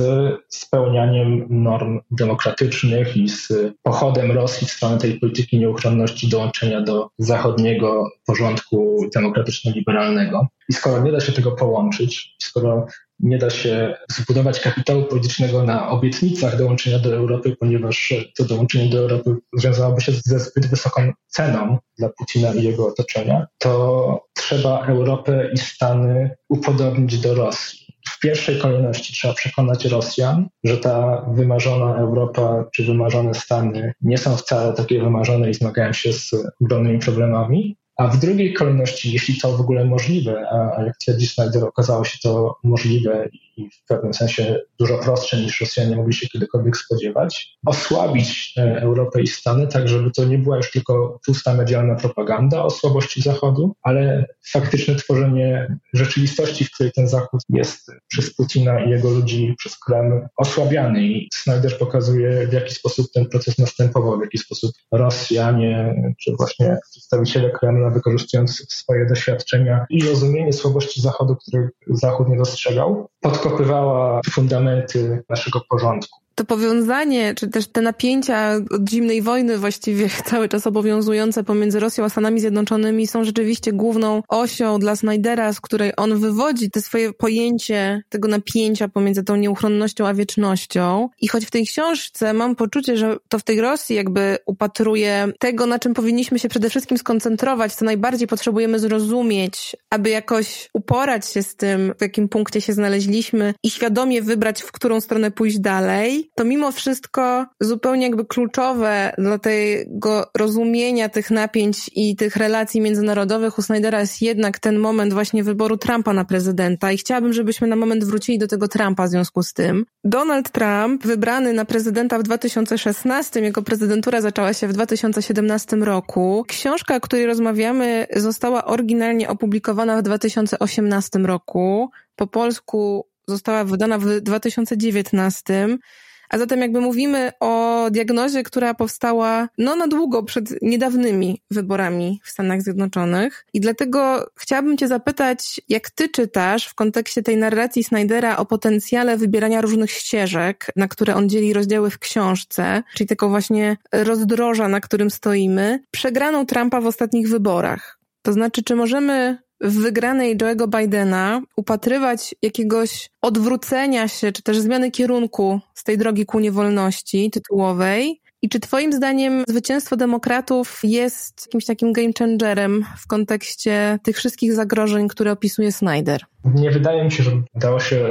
spełnianiem norm demokratycznych i z pochodem Rosji w stronę tej polityki nieuchronności dołączenia do zachodniego porządku demokratyczno-liberalnego. I skoro nie da się tego połączyć, skoro nie da się zbudować kapitału politycznego na obietnicach dołączenia do Europy, ponieważ to dołączenie do Europy związałoby się ze zbyt wysoką ceną dla Putina i jego otoczenia, to trzeba Europę i Stany upodobnić do Rosji w pierwszej kolejności trzeba przekonać Rosjan, że ta wymarzona Europa czy wymarzone Stany nie są wcale takie wymarzone i zmagają się z ogromnymi problemami. A w drugiej kolejności, jeśli to w ogóle możliwe, a jak twierdzi Snyder, okazało się to możliwe i w pewnym sensie dużo prostsze niż Rosjanie mogli się kiedykolwiek spodziewać, osłabić e, Europę i Stany, tak żeby to nie była już tylko pusta medialna propaganda o słabości Zachodu, ale faktyczne tworzenie rzeczywistości, w której ten Zachód jest przez Putina i jego ludzi, przez Kreml osłabiany. I Snyder pokazuje, w jaki sposób ten proces następował, w jaki sposób Rosjanie, czy właśnie przedstawiciele Kremla, wykorzystując swoje doświadczenia i rozumienie słabości Zachodu, których Zachód nie dostrzegał, pod podkopywała fundamenty naszego porządku. To powiązanie, czy też te napięcia od zimnej wojny właściwie <laughs> cały czas obowiązujące pomiędzy Rosją a Stanami Zjednoczonymi są rzeczywiście główną osią dla Snydera, z której on wywodzi te swoje pojęcie tego napięcia pomiędzy tą nieuchronnością a wiecznością. I choć w tej książce mam poczucie, że to w tej Rosji jakby upatruje tego, na czym powinniśmy się przede wszystkim skoncentrować, co najbardziej potrzebujemy zrozumieć, aby jakoś uporać się z tym, w jakim punkcie się znaleźliśmy i świadomie wybrać, w którą stronę pójść dalej, to mimo wszystko zupełnie jakby kluczowe dla tego rozumienia tych napięć i tych relacji międzynarodowych u Snydera jest jednak ten moment właśnie wyboru Trumpa na prezydenta i chciałabym, żebyśmy na moment wrócili do tego Trumpa w związku z tym. Donald Trump, wybrany na prezydenta w 2016, jego prezydentura zaczęła się w 2017 roku. Książka, o której rozmawiamy, została oryginalnie opublikowana w 2018 roku. Po polsku została wydana w 2019. A zatem jakby mówimy o diagnozie, która powstała no na długo przed niedawnymi wyborami w Stanach Zjednoczonych. I dlatego chciałabym cię zapytać, jak ty czytasz w kontekście tej narracji Snydera o potencjale wybierania różnych ścieżek, na które on dzieli rozdziały w książce, czyli tego właśnie rozdroża, na którym stoimy, przegraną Trumpa w ostatnich wyborach. To znaczy, czy możemy w wygranej Joe'ego Bidena upatrywać jakiegoś odwrócenia się, czy też zmiany kierunku z tej drogi ku niewolności tytułowej? I czy Twoim zdaniem zwycięstwo demokratów jest jakimś takim game changerem w kontekście tych wszystkich zagrożeń, które opisuje Snyder? Nie wydaje mi się, że udało się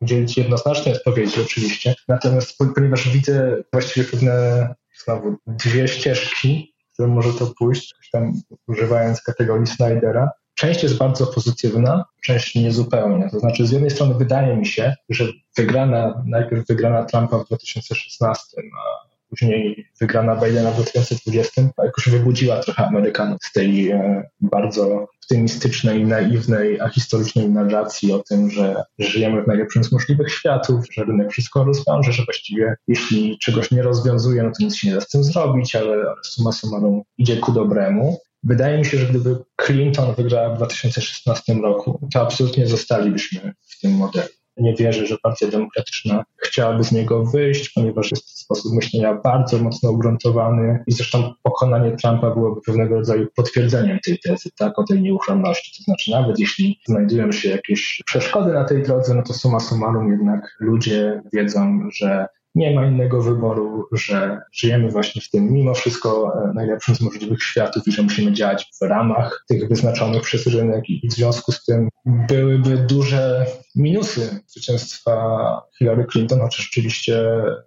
udzielić jednoznacznej odpowiedzi, oczywiście. Natomiast ponieważ widzę właściwie pewne znowu dwie ścieżki, które może to pójść, tam używając kategorii Snydera, Część jest bardzo pozytywna, część niezupełnie. To znaczy, z jednej strony wydaje mi się, że wygrana, najpierw wygrana Trumpa w 2016, a później wygrana Bidena w 2020, jakoś wybudziła trochę Amerykanów z tej e, bardzo optymistycznej, naiwnej, a historycznej narracji o tym, że żyjemy w najlepszym z możliwych światów, że rynek wszystko rozwiąże, że właściwie jeśli czegoś nie rozwiązuje, no to nic się nie da z tym zrobić, ale, suma summarum idzie ku dobremu. Wydaje mi się, że gdyby Clinton wygrała w 2016 roku, to absolutnie zostalibyśmy w tym modelu. Nie wierzę, że Partia Demokratyczna chciałaby z niego wyjść, ponieważ jest to sposób myślenia bardzo mocno ugruntowany i zresztą pokonanie Trumpa byłoby pewnego rodzaju potwierdzeniem tej tezy, tak, o tej nieuchronności. To znaczy, nawet jeśli znajdują się jakieś przeszkody na tej drodze, no to suma summarum jednak ludzie wiedzą, że nie ma innego wyboru, że żyjemy właśnie w tym mimo wszystko e, najlepszym z możliwych światów i że musimy działać w ramach tych wyznaczonych przez rynek i w związku z tym byłyby duże minusy zwycięstwa Hillary Clinton, chociaż rzeczywiście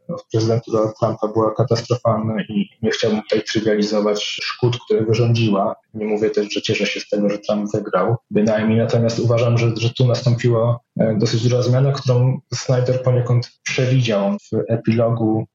no, prezydentura Trumpa była katastrofalna i nie chciałbym tutaj trywializować szkód, które wyrządziła. Nie mówię też, że cieszę się z tego, że Trump wygrał. Bynajmniej natomiast uważam, że, że tu nastąpiła e, dosyć duża zmiana, którą Snyder poniekąd przewidział w epilogu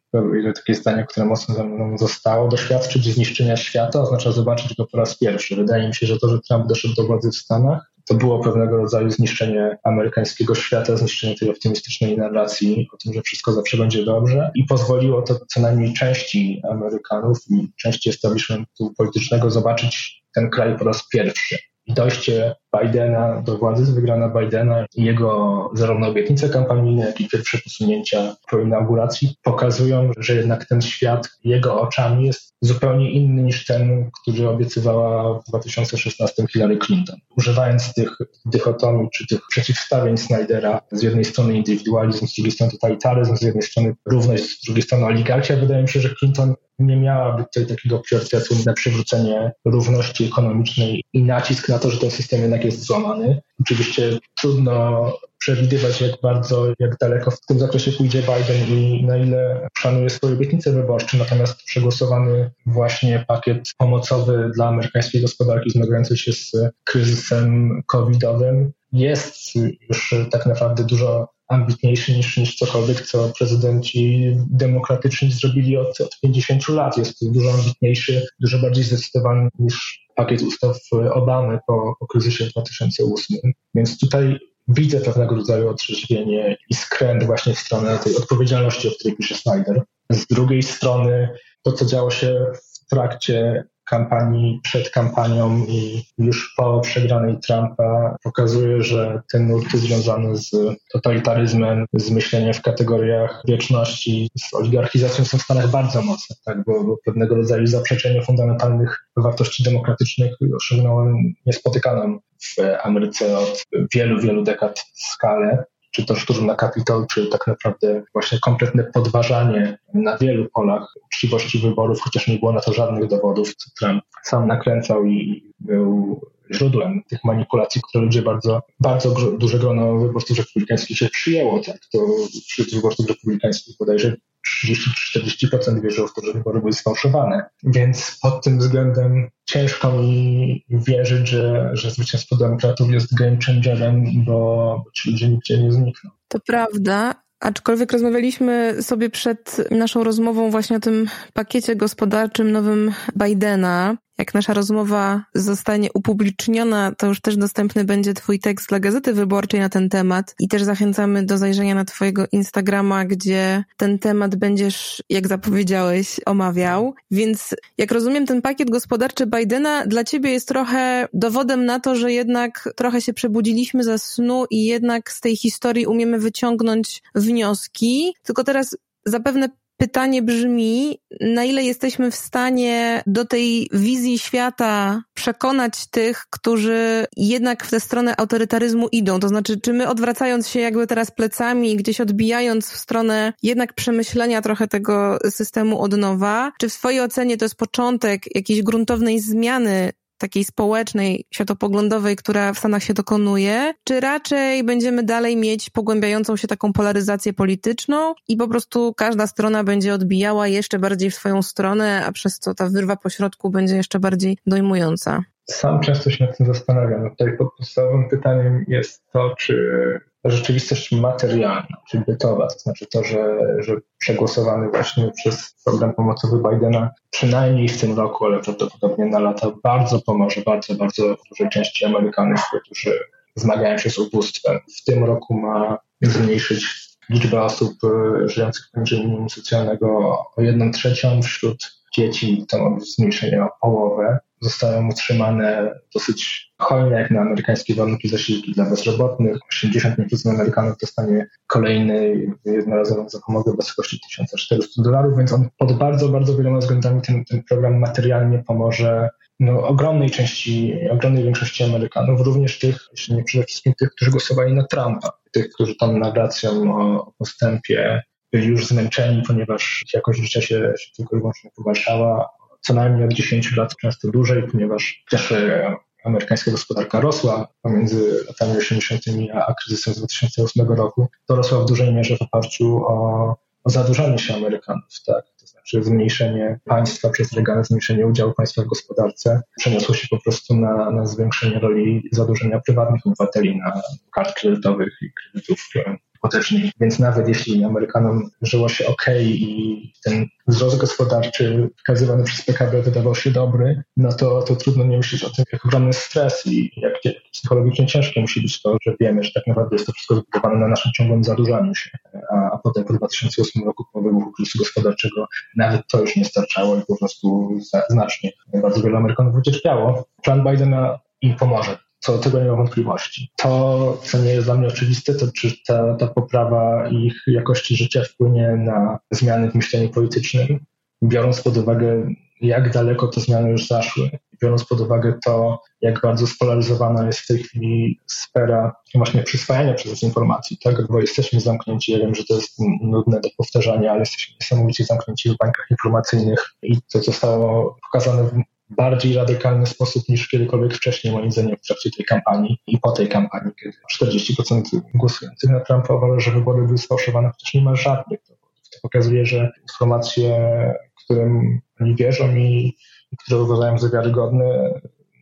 takie zdanie, które mocno ze mną zostało, doświadczyć zniszczenia świata oznacza zobaczyć go po raz pierwszy. Wydaje mi się, że to, że Trump doszedł do władzy w Stanach, to było pewnego rodzaju zniszczenie amerykańskiego świata, zniszczenie tej optymistycznej narracji o tym, że wszystko zawsze będzie dobrze i pozwoliło to co najmniej części Amerykanów i części establishmentu politycznego zobaczyć ten kraj po raz pierwszy. Dojście Bidena do władzy, wygrana Bidena i jego zarówno obietnice kampanijne, jak i pierwsze posunięcia po inauguracji pokazują, że jednak ten świat jego oczami jest zupełnie inny niż ten, który obiecywała w 2016 Hillary Clinton. Używając tych dychotomii czy tych przeciwstawień Snydera, z jednej strony indywidualizm, z drugiej strony totalitaryzm, z jednej strony równość, z drugiej strony oligarchia, wydaje mi się, że Clinton nie miałaby tutaj takiego priorytetu na przywrócenie równości ekonomicznej i nacisk na to, że ten system jednak jest złamany. Oczywiście trudno przewidywać, jak bardzo, jak daleko w tym zakresie pójdzie Biden i na ile szanuje swoje obietnice wyborcze. Natomiast przegłosowany właśnie pakiet pomocowy dla amerykańskiej gospodarki zmagającej się z kryzysem covidowym jest już tak naprawdę dużo ambitniejszy niż, niż cokolwiek, co prezydenci demokratyczni zrobili od, od 50 lat. Jest dużo ambitniejszy, dużo bardziej zdecydowany niż pakiet ustaw Obamy po, po kryzysie 2008. Więc tutaj widzę pewnego rodzaju otrzeźwienie i skręt właśnie w stronę tej odpowiedzialności, o której pisze Snyder. Z drugiej strony to, co działo się w trakcie kampanii, przed kampanią i już po przegranej Trumpa pokazuje, że te nurty związane z totalitaryzmem, z myśleniem w kategoriach wieczności, z oligarchizacją są w Stanach bardzo mocne, tak? bo, bo pewnego rodzaju zaprzeczenie fundamentalnych wartości demokratycznych osiągnęło niespotykaną w Ameryce od wielu, wielu dekad skalę czy to szturm na Kapitol, czy tak naprawdę właśnie kompletne podważanie na wielu polach uczciwości wyborów, chociaż nie było na to żadnych dowodów, co Trump sam nakręcał i był źródłem tych manipulacji, które ludzie bardzo, bardzo duże grono wyborców republikańskich się przyjęło. Tak? To wśród wyborców republikańskich bodajże 30-40% wierzyło w to, że wybory były sfałszowane. Więc pod tym względem ciężko mi wierzyć, że, że zwycięstwo demokratów jest game changerem, bo ci ludzie nigdzie nie znikną. To prawda, Aczkolwiek rozmawialiśmy sobie przed naszą rozmową właśnie o tym pakiecie gospodarczym nowym Bidena jak nasza rozmowa zostanie upubliczniona, to już też dostępny będzie Twój tekst dla Gazety Wyborczej na ten temat i też zachęcamy do zajrzenia na Twojego Instagrama, gdzie ten temat będziesz, jak zapowiedziałeś, omawiał. Więc jak rozumiem, ten pakiet gospodarczy Bidena dla Ciebie jest trochę dowodem na to, że jednak trochę się przebudziliśmy ze snu i jednak z tej historii umiemy wyciągnąć wnioski. Tylko teraz zapewne pytanie brzmi, na ile jesteśmy w stanie do tej wizji świata przekonać tych, którzy jednak w tę stronę autorytaryzmu idą? To znaczy, czy my odwracając się jakby teraz plecami, gdzieś odbijając w stronę jednak przemyślenia trochę tego systemu od nowa, czy w swojej ocenie to jest początek jakiejś gruntownej zmiany takiej społecznej, światopoglądowej, która w Stanach się dokonuje, czy raczej będziemy dalej mieć pogłębiającą się taką polaryzację polityczną i po prostu każda strona będzie odbijała jeszcze bardziej w swoją stronę, a przez co ta wyrwa pośrodku będzie jeszcze bardziej dojmująca? Sam często się nad tym zastanawiam. Tutaj podstawowym pytaniem jest to, czy rzeczywistość materialna, czy bytowa, to znaczy to, że, że przegłosowany właśnie przez program pomocowy Bidena przynajmniej w tym roku, ale prawdopodobnie na lata bardzo pomoże bardzo, bardzo dużej części Amerykanów, którzy zmagają się z ubóstwem. W tym roku ma zmniejszyć liczbę osób e, żyjących poniżej minimum socjalnego o jedną trzecią wśród dzieci, to zmniejszenie o połowę zostają utrzymane dosyć hojnie, jak na amerykańskie warunki zasiłki dla bezrobotnych. 80% Amerykanów dostanie kolejny jednorazową zapomogę w wysokości 1400 dolarów, więc on pod bardzo, bardzo wieloma względami ten, ten program materialnie pomoże no, ogromnej części, ogromnej większości Amerykanów, również tych, jeśli nie przede wszystkim tych, którzy głosowali na Trumpa, tych, którzy tam narracją o postępie byli już zmęczeni, ponieważ jakość życia się, się tylko i wyłącznie pogarszała, co najmniej od 10 lat, często dłużej, ponieważ też e, amerykańska gospodarka rosła pomiędzy latami 80. a kryzysem z 2008 roku, to rosła w dużej mierze w oparciu o, o zadłużanie się Amerykanów, tak? To znaczy zmniejszenie państwa przez Reagan, zmniejszenie udziału państwa w gospodarce przeniosło się po prostu na, na zwiększenie roli zadłużenia prywatnych obywateli, na kart kredytowych i kredytów Więc nawet jeśli Amerykanom żyło się ok i ten wzrost gospodarczy wykazywany przez PKB wydawał się dobry, no to, to trudno nie myśleć o tym, jak ogromny stres i jak psychologicznie ciężkie musi być to, że wiemy, że tak naprawdę jest to wszystko zbudowane na naszym ciągłym zadłużaniu się. A, a potem po 2008 roku po wybuchu kryzysu gospodarczego nawet to już nie starczało i po prostu znacznie bardzo wielu Amerykanów ucierpiało. Plan Bidena im pomoże co do tego nie ma wątpliwości. To, co nie jest dla mnie oczywiste, to czy ta, ta poprawa ich jakości życia wpłynie na zmiany w myśleniu politycznym, biorąc pod uwagę, jak daleko te zmiany już zaszły, biorąc pod uwagę to, jak bardzo spolaryzowana jest w tej chwili sfera właśnie przyswajania przez nas informacji, tak? Bo jesteśmy zamknięci, ja wiem, że to jest nudne do powtarzania, ale jesteśmy niesamowicie zamknięci w bańkach informacyjnych i to zostało pokazane w bardziej radykalny sposób niż kiedykolwiek wcześniej, moim zdaniem, w trakcie tej kampanii i po tej kampanii, kiedy 40% głosujących na Trumpa uważa, że wybory były sfałszowane, chociaż nie ma żadnych dowodów. To pokazuje, że informacje, którym oni wierzą i, które uważają za wiarygodne,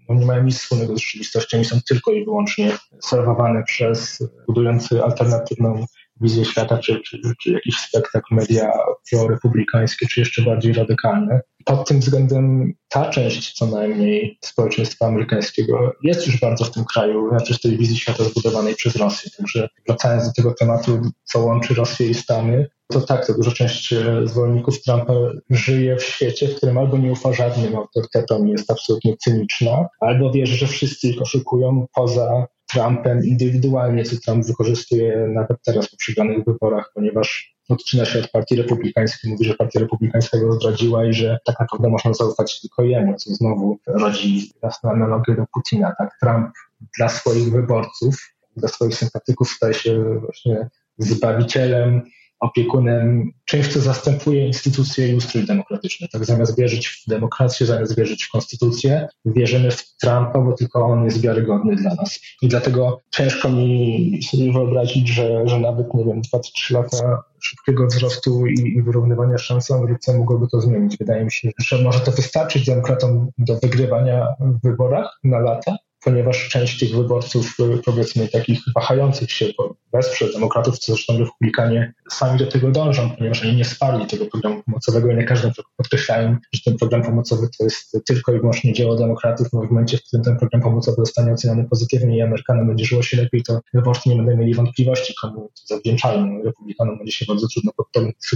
no nie mają nic wspólnego z rzeczywistością i są tylko i wyłącznie serwowane przez budujący alternatywną wizję świata, czy, czy, czy jakiś spektakl media prorepublikańskie, czy jeszcze bardziej radykalne. Pod tym względem ta część co najmniej społeczeństwa amerykańskiego jest już bardzo w tym kraju, znaczy z tej wizji świata zbudowanej przez Rosję. Także wracając do tego tematu, co łączy Rosję i Stany, to tak, to duża część e, zwolenników Trumpa żyje w świecie, w którym albo nie ufa żadnym autorytetom jest absolutnie cyniczna, albo wierzy, że wszyscy ich oszukują poza Trumpem indywidualnie, co Trump wykorzystuje nawet teraz po przegranych wyborach, ponieważ odcina się od partii republikańskiej, mówi, że partia republikańska go zdradziła i że tak naprawdę można zaufać tylko jemu, co znowu rodzi jasną analogię do Putina. Tak, Trump dla swoich wyborców, dla swoich sympatyków staje się właśnie zbawicielem, opiekunem, czymś, co zastępuje instytucje i ustrój demokratyczny. Tak zamiast wierzyć w demokrację, zamiast wierzyć w konstytucję, wierzymy w Trumpa, bo tylko on jest wiarygodny dla nas. I dlatego ciężko mi sobie wyobrazić, że, że nawet, nie wiem, 2-3 lata szybkiego wzrostu i, i wyrównywania szans Ameryce mogłoby to zmienić. Wydaje mi się, że może to wystarczyć demokratom do wygrywania w wyborach na lata, ponieważ część tych wyborców, powiedzmy takich wahających się wesprze demokratów, co zresztą republikanie sami do tego dążą, ponieważ oni nie wsparli tego programu pomocowego i nie każdy podkreślają, że ten program pomocowy to jest tylko i wyłącznie dzieło demokratów. No w momencie, w którym ten program pomocowy zostanie oceniony pozytywnie i Amerykanom będzie żyło się lepiej, to wyborcy nie będą mieli wątpliwości, komu to zawdzięczają. Republikanom będzie się bardzo trudno pod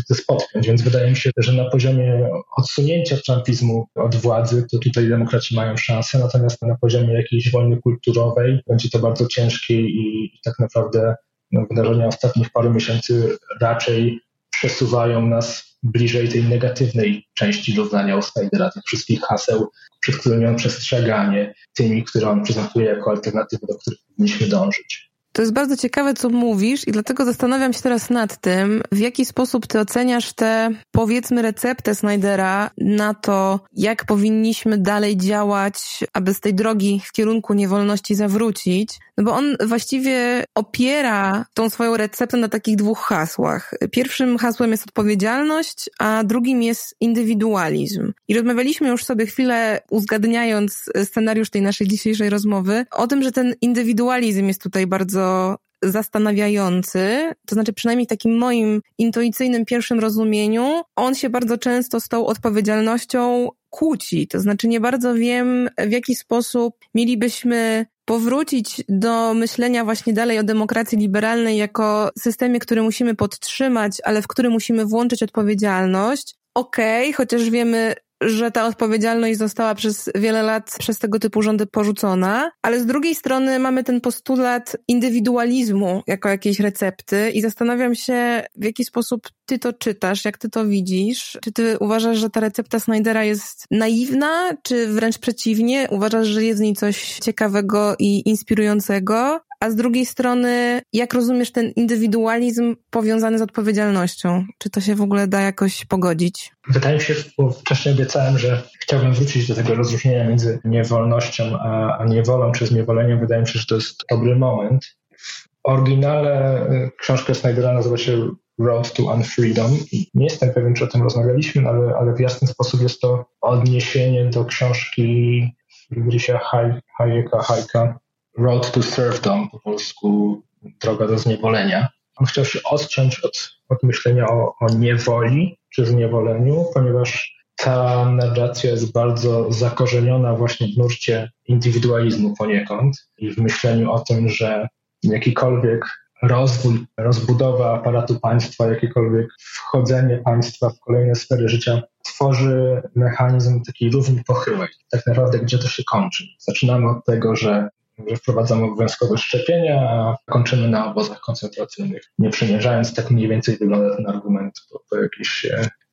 to spotkać, więc wydaje mi się, że na poziomie odsunięcia trumpizmu od władzy, to tutaj demokraci mają szansę, natomiast na poziomie jakiejś wojny kulturowej będzie to bardzo ciężkie i, tak naprawdę no, wydarzenia ostatnich paru miesięcy raczej przesuwają nas bliżej tej negatywnej części doznania Snydera, tych wszystkich haseł, przed którymi on przestrzega, nie tymi, które on prezentuje jako alternatywy, do których powinniśmy dążyć. To jest bardzo ciekawe, co mówisz, i dlatego zastanawiam się teraz nad tym, w jaki sposób ty oceniasz tę, powiedzmy, receptę Snydera na to, jak powinniśmy dalej działać, aby z tej drogi w kierunku niewolności zawrócić. No bo on właściwie opiera tą swoją receptę na takich dwóch hasłach. Pierwszym hasłem jest odpowiedzialność, a drugim jest indywidualizm. I rozmawialiśmy już sobie chwilę, uzgadniając scenariusz tej naszej dzisiejszej rozmowy, o tym, że ten indywidualizm jest tutaj bardzo zastanawiający, to znaczy przynajmniej w takim moim intuicyjnym pierwszym rozumieniu, on się bardzo często z tą odpowiedzialnością kłóci. To znaczy nie bardzo wiem, w jaki sposób mielibyśmy powrócić do myślenia właśnie dalej o demokracji liberalnej jako systemie, który musimy podtrzymać, ale w który musimy włączyć odpowiedzialność. Okej, okay, chociaż wiemy, że ta odpowiedzialność została przez wiele lat przez tego typu rządy porzucona, ale z drugiej strony mamy ten postulat indywidualizmu jako jakiejś recepty i zastanawiam się, w jaki sposób ty to czytasz, jak ty to widzisz. Czy ty uważasz, że ta recepta Snydera jest naiwna, czy wręcz przeciwnie? Uważasz, że jest w niej coś ciekawego i inspirującego? A z drugiej strony, jak rozumiesz ten indywidualizm powiązany z odpowiedzialnością? Czy to się w ogóle da jakoś pogodzić? Wydaje mi się, bo wcześniej obiecałem, że chciałbym wrócić do tego rozróżnienia między niewolnością a, niewolą czy zniewoleniem. Wydaje mi się, że to jest dobry moment. W oryginale y, książka Snydera nazywa się Road to Unfreedom nie jestem pewien, czy o tym rozmawialiśmy, ale, ale w jasny sposób jest to odniesienie do książki Friedricha Hayeka, Hayeka Road to Serfdom, po polsku droga do zniewolenia. On chciał się odciąć od, od myślenia o, o niewoli czy zniewoleniu, ponieważ ta narracja jest bardzo zakorzeniona właśnie w nurcie indywidualizmu poniekąd i w myśleniu o tym, że jakikolwiek rozwój, rozbudowa aparatu państwa, jakiekolwiek wchodzenie państwa w kolejne sfery życia tworzy mechanizm takiej równi pochyłej. Tak naprawdę gdzie to się kończy? Zaczynamy od tego, że że wprowadzamy obowiązkowe szczepienia, a kończymy na obozach koncentracyjnych. Nie przymierzając, tak mniej więcej wygląda ten argument po, po jakiejś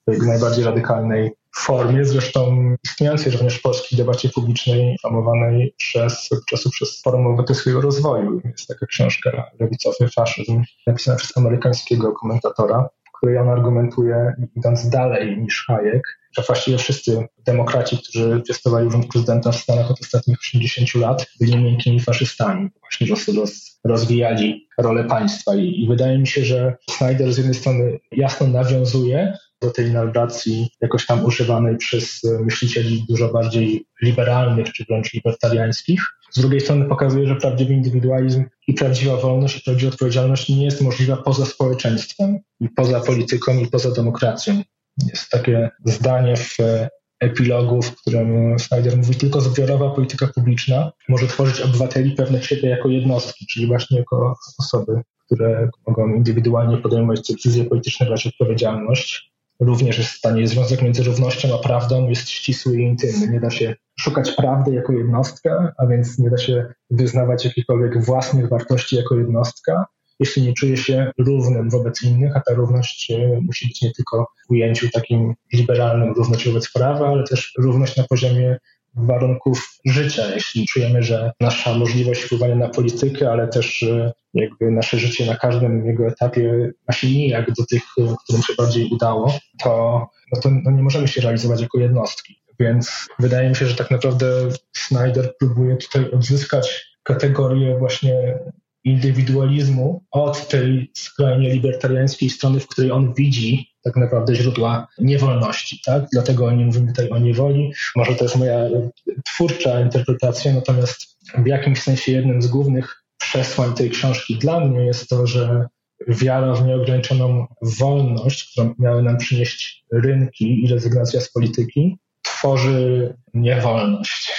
najbardziej radykalnej formie, zresztą istniejącej również w polskiej debacie publicznej, promowanej przez, czasu przez Forum Obywatelskiego Rozwoju. Jest taka książka Lewicowy faszyzm, napisana przez amerykańskiego komentatora, w której on argumentuje, idąc dalej niż Hayek, że właściwie wszyscy demokraci, którzy piastowali urząd prezydenta w Stanach od ostatnich 80 lat, byli miękkimi faszystami. Właśnie roz, roz, rozwijali rolę państwa. I, I, wydaje mi się, że Snyder z jednej strony jasno nawiązuje do tej narracji jakoś tam używanej przez myślicieli dużo bardziej liberalnych czy wręcz libertariańskich. Z drugiej strony pokazuje, że prawdziwy indywidualizm i prawdziwa wolność i prawdziwa odpowiedzialność nie jest możliwa poza społeczeństwem i poza polityką i poza demokracją. Jest takie zdanie w epilogu, w którym Snyder mówi, tylko zbiorowa polityka publiczna może tworzyć obywateli pewnych siebie jako jednostki, czyli właśnie jako osoby, które mogą indywidualnie podejmować decyzje polityczne, brać odpowiedzialność. Również jest w stanie związek między równością a prawdą jest ścisły i intymny. Nie da się szukać prawdy jako jednostka, a więc nie da się wyznawać jakichkolwiek własnych wartości jako jednostka, jeśli nie czuje się równym wobec innych, a ta równość e, musi być nie tylko w ujęciu takim liberalnym, równość wobec prawa, ale też równość na poziomie warunków życia, jeśli czujemy, że nasza możliwość wpływania na politykę, ale też jakby nasze życie na każdym jego etapie ma się nijak do tych, którym się bardziej udało, to, no to no nie możemy się realizować jako jednostki. Więc wydaje mi się, że tak naprawdę Snyder próbuje tutaj odzyskać kategorię właśnie indywidualizmu od tej skrajnie libertariańskiej strony, w której on widzi tak naprawdę źródła niewolności. Tak? Dlatego nie mówimy tutaj o niewoli. Może to jest moja twórcza interpretacja, natomiast w jakimś sensie jednym z głównych przesłań tej książki dla mnie jest to, że wiara w nieograniczoną wolność, którą miały nam przynieść rynki i rezygnacja z polityki, tworzy niewolność,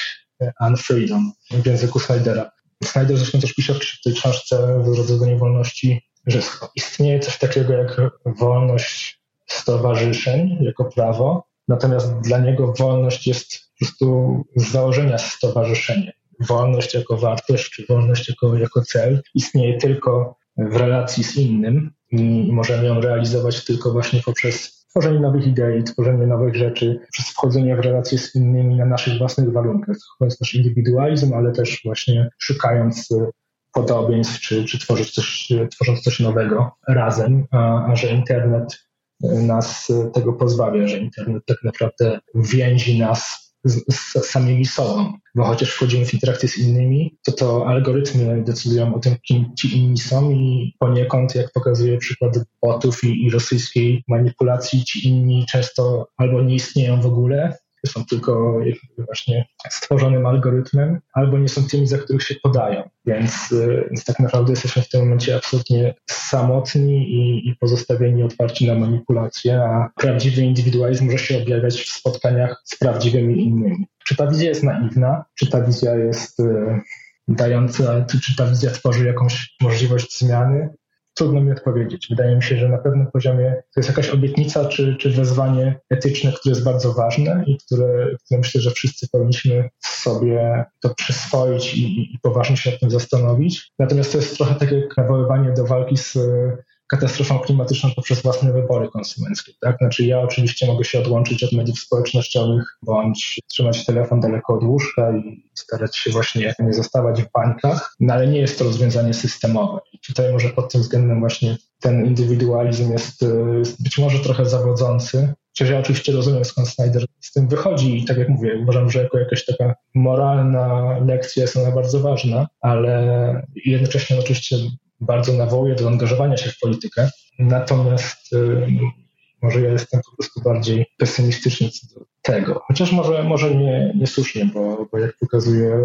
unfreedom w języku Snydera. Snyder zresztą też pisze w tej książce w drodze do niewolności, że istnieje coś takiego jak wolność stowarzyszeń jako prawo, natomiast dla niego wolność jest po prostu z założenia stowarzyszenie. Wolność jako wartość, czy wolność jako, jako cel istnieje tylko w relacji z innym i możemy ją realizować tylko właśnie poprzez tworzenie nowych idei, tworzenie nowych rzeczy, przez wchodzenie w relacje z innymi na naszych własnych warunkach, zachowując nasz indywidualizm, ale też właśnie szukając podobieństw, czy, czy tworzyć coś, tworząc coś nowego razem, a, a że internet nas tego pozbawia, że internet tak naprawdę więzi nas z, z samymi sobą, bo chociaż wchodzimy w interakcję z innymi, to to algorytmy decydują o tym, kim ci inni są i poniekąd, jak pokazuje przykład botów i, i rosyjskiej manipulacji, ci inni często albo nie istnieją w ogóle, są tylko właśnie stworzonym algorytmem, albo nie są tymi, za których się podają. Więc, y, więc tak naprawdę jesteśmy w tym momencie absolutnie samotni i, i pozostawieni otwarci na manipulacje, a prawdziwy indywidualizm może się objawiać w spotkaniach z prawdziwymi innymi. Czy ta wizja jest naiwna? Czy ta wizja jest y, dająca, czy, czy ta wizja tworzy jakąś możliwość zmiany? Trudno mi odpowiedzieć. Wydaje mi się, że na pewnym poziomie to jest jakaś obietnica czy, czy wezwanie etyczne, które jest bardzo ważne i które, które myślę, że wszyscy powinniśmy sobie to przyswoić i, i poważnie się nad tym zastanowić. Natomiast to jest trochę tak jak nawoływanie do walki z katastrofą klimatyczną poprzez własne wybory konsumenckie. Tak? Znaczy ja oczywiście mogę się odłączyć od mediów społecznościowych bądź trzymać telefon daleko od łóżka i starać się właśnie nie zostawać w bańkach, no ale nie jest to rozwiązanie systemowe. I tutaj może pod tym względem właśnie ten indywidualizm jest, jest być może trochę zawodzący, Chociaż ja oczywiście rozumiem, skąd Snyder z tym wychodzi i tak jak mówię, uważam, że jako jakaś taka moralna lekcja jest ona bardzo ważna, ale jednocześnie oczywiście bardzo nawołuje do angażowania się w politykę. Natomiast y, może ja jestem po prostu bardziej pesymistyczny co do tego. Chociaż może, może nie, niesłusznie, bo, bo jak pokazuje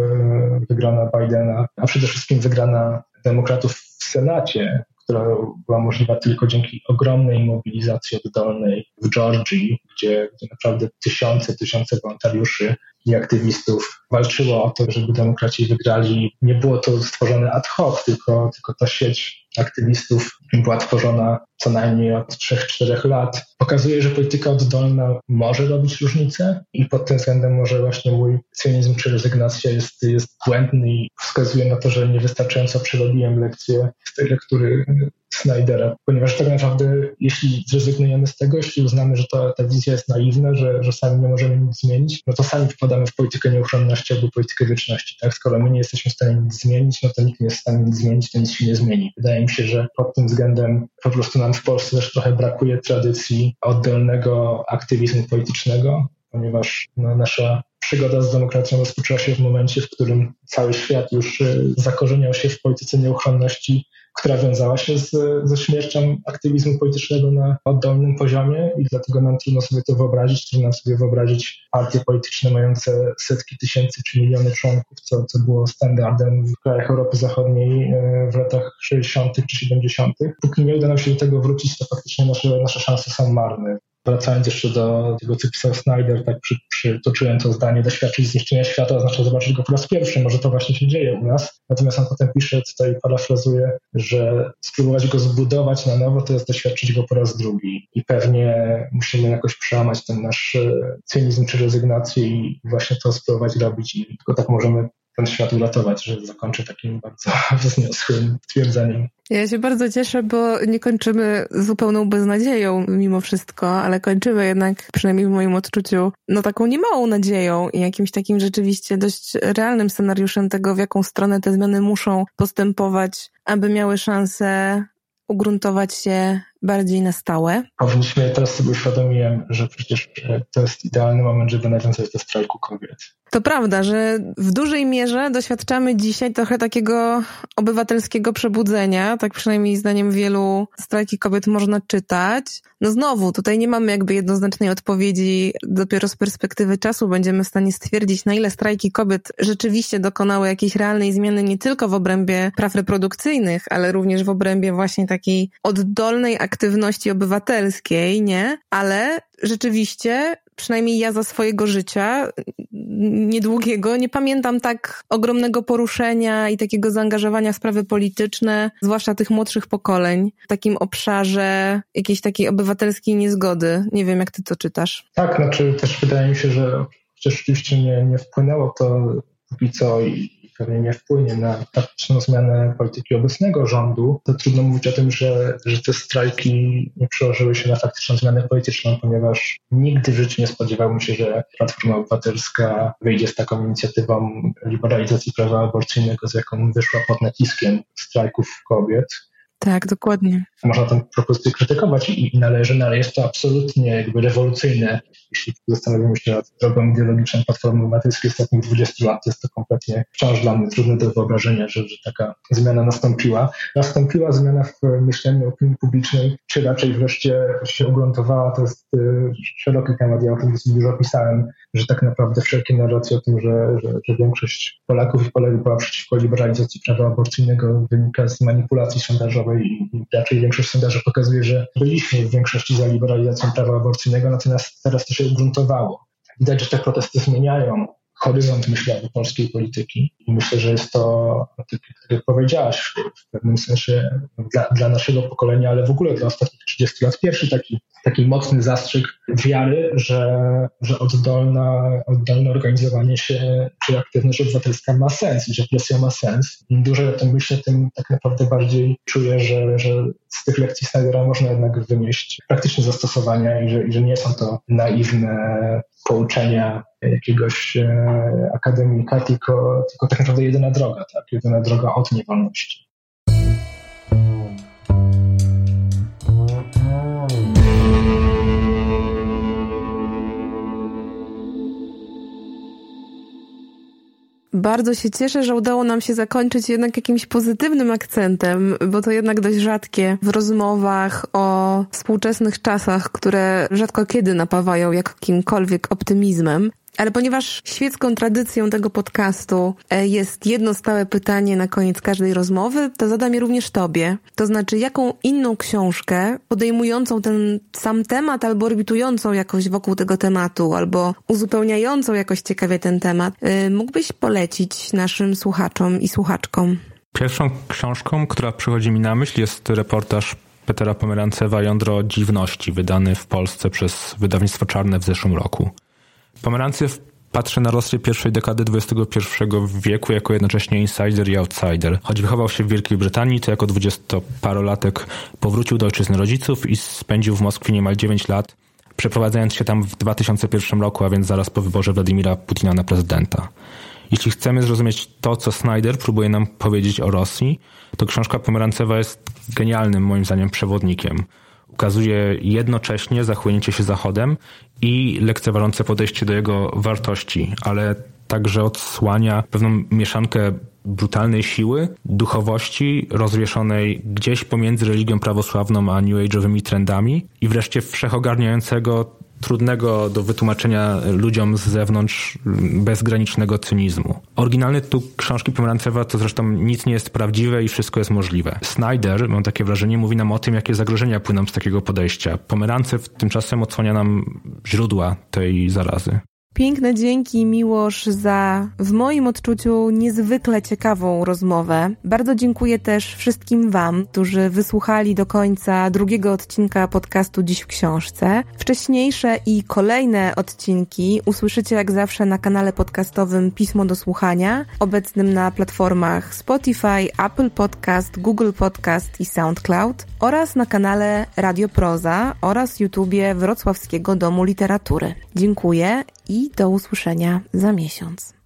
wygrana Bidena, a przede wszystkim wygrana demokratów w Senacie, która była możliwa tylko dzięki ogromnej mobilizacji oddolnej w Georgii, gdzie, gdzie naprawdę tysiące, tysiące wolontariuszy i aktywistów walczyło o to, żeby demokraci wygrali. Nie było to stworzone ad hoc, tylko, tylko ta sieć aktywistów była tworzona co najmniej od 3-4 lat. Pokazuje, że polityka oddolna może robić różnicę i pod tym względem może właśnie mój cynizm czy rezygnacja jest, jest błędny i wskazuje na to, że niewystarczająco przerobiłem lekcję z tej lektury Snydera, ponieważ tak naprawdę jeśli zrezygnujemy z tego, jeśli uznamy, że ta, ta wizja jest naiwna, że, że sami nie możemy nic zmienić, no to sami wpadamy w politykę nieuchronności albo politykę wieczności. Tak? Skoro my nie jesteśmy w stanie nic zmienić, no to nikt nie jest w stanie nic zmienić, to nic się nie zmieni. Wydaje mi się, że pod tym względem po prostu nam w Polsce też trochę brakuje tradycji oddolnego aktywizmu politycznego, ponieważ no, nasza przygoda z demokracją rozpoczęła się w momencie, w którym cały świat już y, zakorzeniał się w polityce nieuchronności która wiązała się z, ze śmiercią aktywizmu politycznego na oddolnym poziomie i dlatego nam trudno sobie to wyobrazić, trudno sobie wyobrazić partie polityczne mające setki tysięcy czy miliony członków, co, co było standardem w krajach Europy Zachodniej e, w latach 60. czy 70. Póki nie uda nam się do tego wrócić, to faktycznie nasze, nasze szanse są marne. Wracając jeszcze do tego, co pisał Snyder, tak przy, przytoczyłem to zdanie, doświadczyć zniszczenia świata oznacza zobaczyć go po raz pierwszy. Może to właśnie się dzieje u nas. Natomiast on potem pisze, tutaj parafrazuje, że spróbować go zbudować na nowo, to jest doświadczyć go po raz drugi. I pewnie musimy jakoś przełamać ten nasz cynizm czy rezygnację i właśnie to spróbować robić. I tylko tak możemy ten świat uratować, że zakończę takim bardzo <laughs> wzniosłym twierdzeniem. Ja się bardzo cieszę, bo nie kończymy zupełną beznadzieją mimo wszystko, ale kończymy jednak, przynajmniej w moim odczuciu, no taką niemałą nadzieją i jakimś takim rzeczywiście dość realnym scenariuszem tego, w jaką stronę te zmiany muszą postępować, aby miały szansę ugruntować się bardziej na stałe. Powinniśmy, teraz sobie uświadomiłem, że przecież to jest idealny moment, żeby nawiązać do strajku kobiet. To prawda, że w dużej mierze doświadczamy dzisiaj trochę takiego obywatelskiego przebudzenia, tak przynajmniej zdaniem wielu strajki kobiet można czytać. No znowu, tutaj nie mamy jakby jednoznacznej odpowiedzi. Dopiero z perspektywy czasu będziemy w stanie stwierdzić, na ile strajki kobiet rzeczywiście dokonały jakiejś realnej zmiany nie tylko w obrębie praw reprodukcyjnych, ale również w obrębie właśnie takiej oddolnej aktywności obywatelskiej, nie? Ale rzeczywiście przynajmniej ja za swojego życia niedługiego nie pamiętam tak ogromnego poruszenia i takiego zaangażowania w sprawy polityczne, zwłaszcza tych młodszych pokoleń, w takim obszarze jakiejś takiej obywatelskiej niezgody. Nie wiem, jak ty to czytasz. Tak, znaczy też wydaje mi się, że chociaż rzeczywiście nie, nie wpłynęło to póki co i pewnie nie wpłynie na taktyczną zmianę polityki obecnego rządu, to trudno mówić o tym, że, że te strajki nie przełożyły się na faktyczną zmianę polityczną, ponieważ nigdy w życiu nie spodziewałbym się, że Platforma Obywatelska wyjdzie z taką inicjatywą liberalizacji prawa aborcyjnego, z jaką wyszła pod naciskiem strajków kobiet. Tak, dokładnie. Można tę propozycję krytykować i, należy, no ale jest to absolutnie jakby rewolucyjne. Jeśli zastanowimy się nad drogą ideologiczną Platformy Obywatelskiej ostatnich 20 lat, jest to kompletnie wciąż dla mnie trudne do wyobrażenia, że, że taka zmiana nastąpiła. Nastąpiła zmiana w myśleniu opinii publicznej, czy raczej wreszcie się ugruntowała, to jest y, szeroki temat, ja o tym dosyć dużo pisałem, że tak naprawdę wszelkie narracje o tym, że, że, że większość Polaków i Polek była przeciwko liberalizacji prawa aborcyjnego wynika z manipulacji sondażowej i raczej większość sondaży pokazuje, że byliśmy w większości za liberalizacją prawa aborcyjnego, natomiast teraz to się ugruntowało. Widać, że te protesty zmieniają horyzont myślowy polskiej polityki i myślę, że jest to, tak jak powiedziałaś, w pewnym sensie dla, dla naszego pokolenia, ale w ogóle dla ostatnich 30 lat pierwszy taki taki mocny zastrzyk wiary, że, że oddolna, oddolne organizowanie się czy aktywność obywatelska ma sens i że presja ma sens. Im dłużej o tym myślę, tym tak naprawdę bardziej czuję, że, że z tych lekcji Snydera można jednak wynieść praktyczne zastosowania i że, i że nie są to naiwne pouczenia jakiegoś e, akademika, tylko, tylko tak naprawdę jedyna droga, tak? jedyna droga od niewolności. Bardzo się cieszę, że udało nam się zakończyć jednak jakimś pozytywnym akcentem, bo to jednak dość rzadkie w rozmowach o współczesnych czasach, które rzadko kiedy napawają jakimkolwiek optymizmem. Ale ponieważ świecką tradycją tego podcastu e, jest jedno stałe pytanie na koniec każdej rozmowy, to zadam je również Tobie. To znaczy, jaką inną książkę podejmującą ten sam temat albo orbitującą jakoś wokół tego tematu, albo uzupełniającą jakoś ciekawie ten temat, e, mógłbyś polecić naszym słuchaczom i słuchaczkom? Pierwszą książką, która przychodzi mi na myśl, jest reportaż Petera Pomerancewa Jądro Dziwności, wydany w Polsce przez wydawnictwo Czarne w zeszłym roku. Pomerancjew patrzy na Rosję pierwszej dekady XXI wieku jako jednocześnie insider i outsider. Choć wychował się w Wielkiej Brytanii, to jako dwudziestoparolatek powrócił do ojczyzny rodziców i spędził w Moskwie niemal 9 lat, przeprowadzając się tam w 2001 roku, a więc zaraz po wyborze Władimira Putina na prezydenta. Jeśli chcemy zrozumieć to, co Snyder próbuje nam powiedzieć o Rosji, to książka Pomerancewa jest genialnym, moim zdaniem, przewodnikiem ukazuje jednocześnie zachłynięcie się Zachodem i lekceważące podejście do jego wartości, ale także odsłania pewną mieszankę brutalnej siły, duchowości rozwieszonej gdzieś pomiędzy religią prawosławną a new age'owymi trendami i wreszcie wszechogarniającego trudnego do wytłumaczenia ludziom z zewnątrz bezgranicznego cynizmu. Oryginalny tytuł książki Pomerancewa to zresztą nic nie jest prawdziwe i wszystko jest możliwe. Snyder, mam takie wrażenie, mówi nam o tym, jakie zagrożenia płyną z takiego podejścia. Pomerancew tymczasem odsłania nam źródła tej zarazy. Piękne dzięki Miłosz za w moim odczuciu niezwykle ciekawą rozmowę. Bardzo dziękuję też wszystkim Wam, którzy wysłuchali do końca drugiego odcinka podcastu Dziś w Książce. Wcześniejsze i kolejne odcinki usłyszycie jak zawsze na kanale podcastowym Pismo do Słuchania, obecnym na platformach Spotify, Apple Podcast, Google Podcast i SoundCloud oraz na kanale Radio Proza oraz YouTubie Wrocławskiego Domu Literatury. Dziękuję i do usłyszenia za miesiąc.